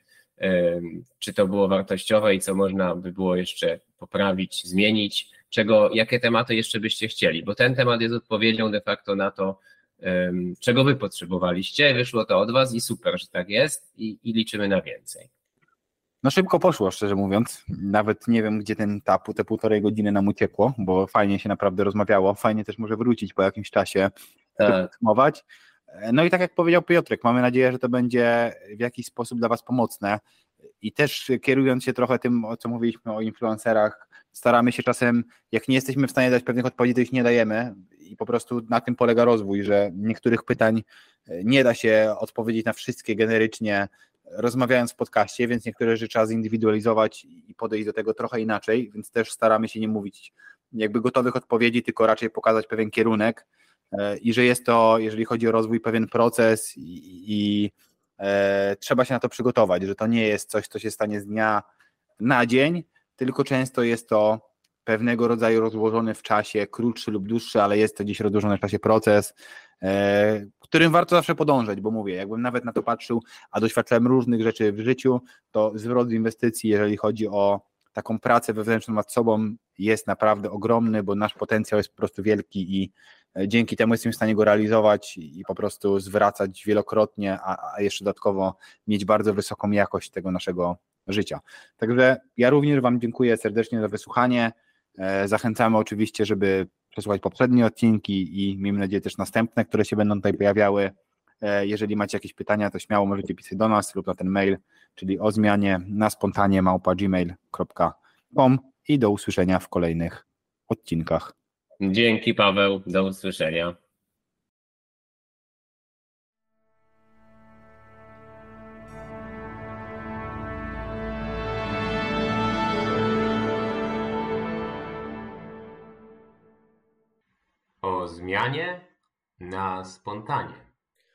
czy to było wartościowe i co można by było jeszcze poprawić, zmienić, czego, jakie tematy jeszcze byście chcieli, bo ten temat jest odpowiedzią de facto na to, czego wy potrzebowaliście. Wyszło to od was i super, że tak jest i, i liczymy na więcej. No szybko poszło, szczerze mówiąc. Nawet nie wiem, gdzie ten tapu, te półtorej godziny nam uciekło, bo fajnie się naprawdę rozmawiało. Fajnie też może wrócić po jakimś czasie, tak. podsumować. No i tak jak powiedział Piotrek, mamy nadzieję, że to będzie w jakiś sposób dla Was pomocne. I też kierując się trochę tym, o co mówiliśmy o influencerach, staramy się czasem, jak nie jesteśmy w stanie dać pewnych odpowiedzi, to ich nie dajemy. I po prostu na tym polega rozwój, że niektórych pytań nie da się odpowiedzieć na wszystkie generycznie rozmawiając w podcaście, więc niektóre rzeczy trzeba zindywidualizować i podejść do tego trochę inaczej, więc też staramy się nie mówić jakby gotowych odpowiedzi, tylko raczej pokazać pewien kierunek e, i że jest to, jeżeli chodzi o rozwój, pewien proces i, i e, trzeba się na to przygotować, że to nie jest coś, co się stanie z dnia na dzień, tylko często jest to pewnego rodzaju rozłożony w czasie, krótszy lub dłuższy, ale jest to gdzieś rozłożony w czasie proces, e, którym warto zawsze podążać, bo mówię, jakbym nawet na to patrzył, a doświadczałem różnych rzeczy w życiu, to zwrot inwestycji, jeżeli chodzi o taką pracę wewnętrzną nad sobą, jest naprawdę ogromny, bo nasz potencjał jest po prostu wielki i e, dzięki temu jesteśmy w stanie go realizować i po prostu zwracać wielokrotnie, a, a jeszcze dodatkowo mieć bardzo wysoką jakość tego naszego życia. Także ja również Wam dziękuję serdecznie za wysłuchanie. E, zachęcamy oczywiście, żeby przesłuchać poprzednie odcinki i miejmy nadzieję też następne, które się będą tutaj pojawiały. E, jeżeli macie jakieś pytania, to śmiało możecie pisać do nas lub na ten mail, czyli o zmianie na spontanie małpa.gmail.com i do usłyszenia w kolejnych odcinkach. Dzięki Paweł, do usłyszenia. O zmianie na spontanie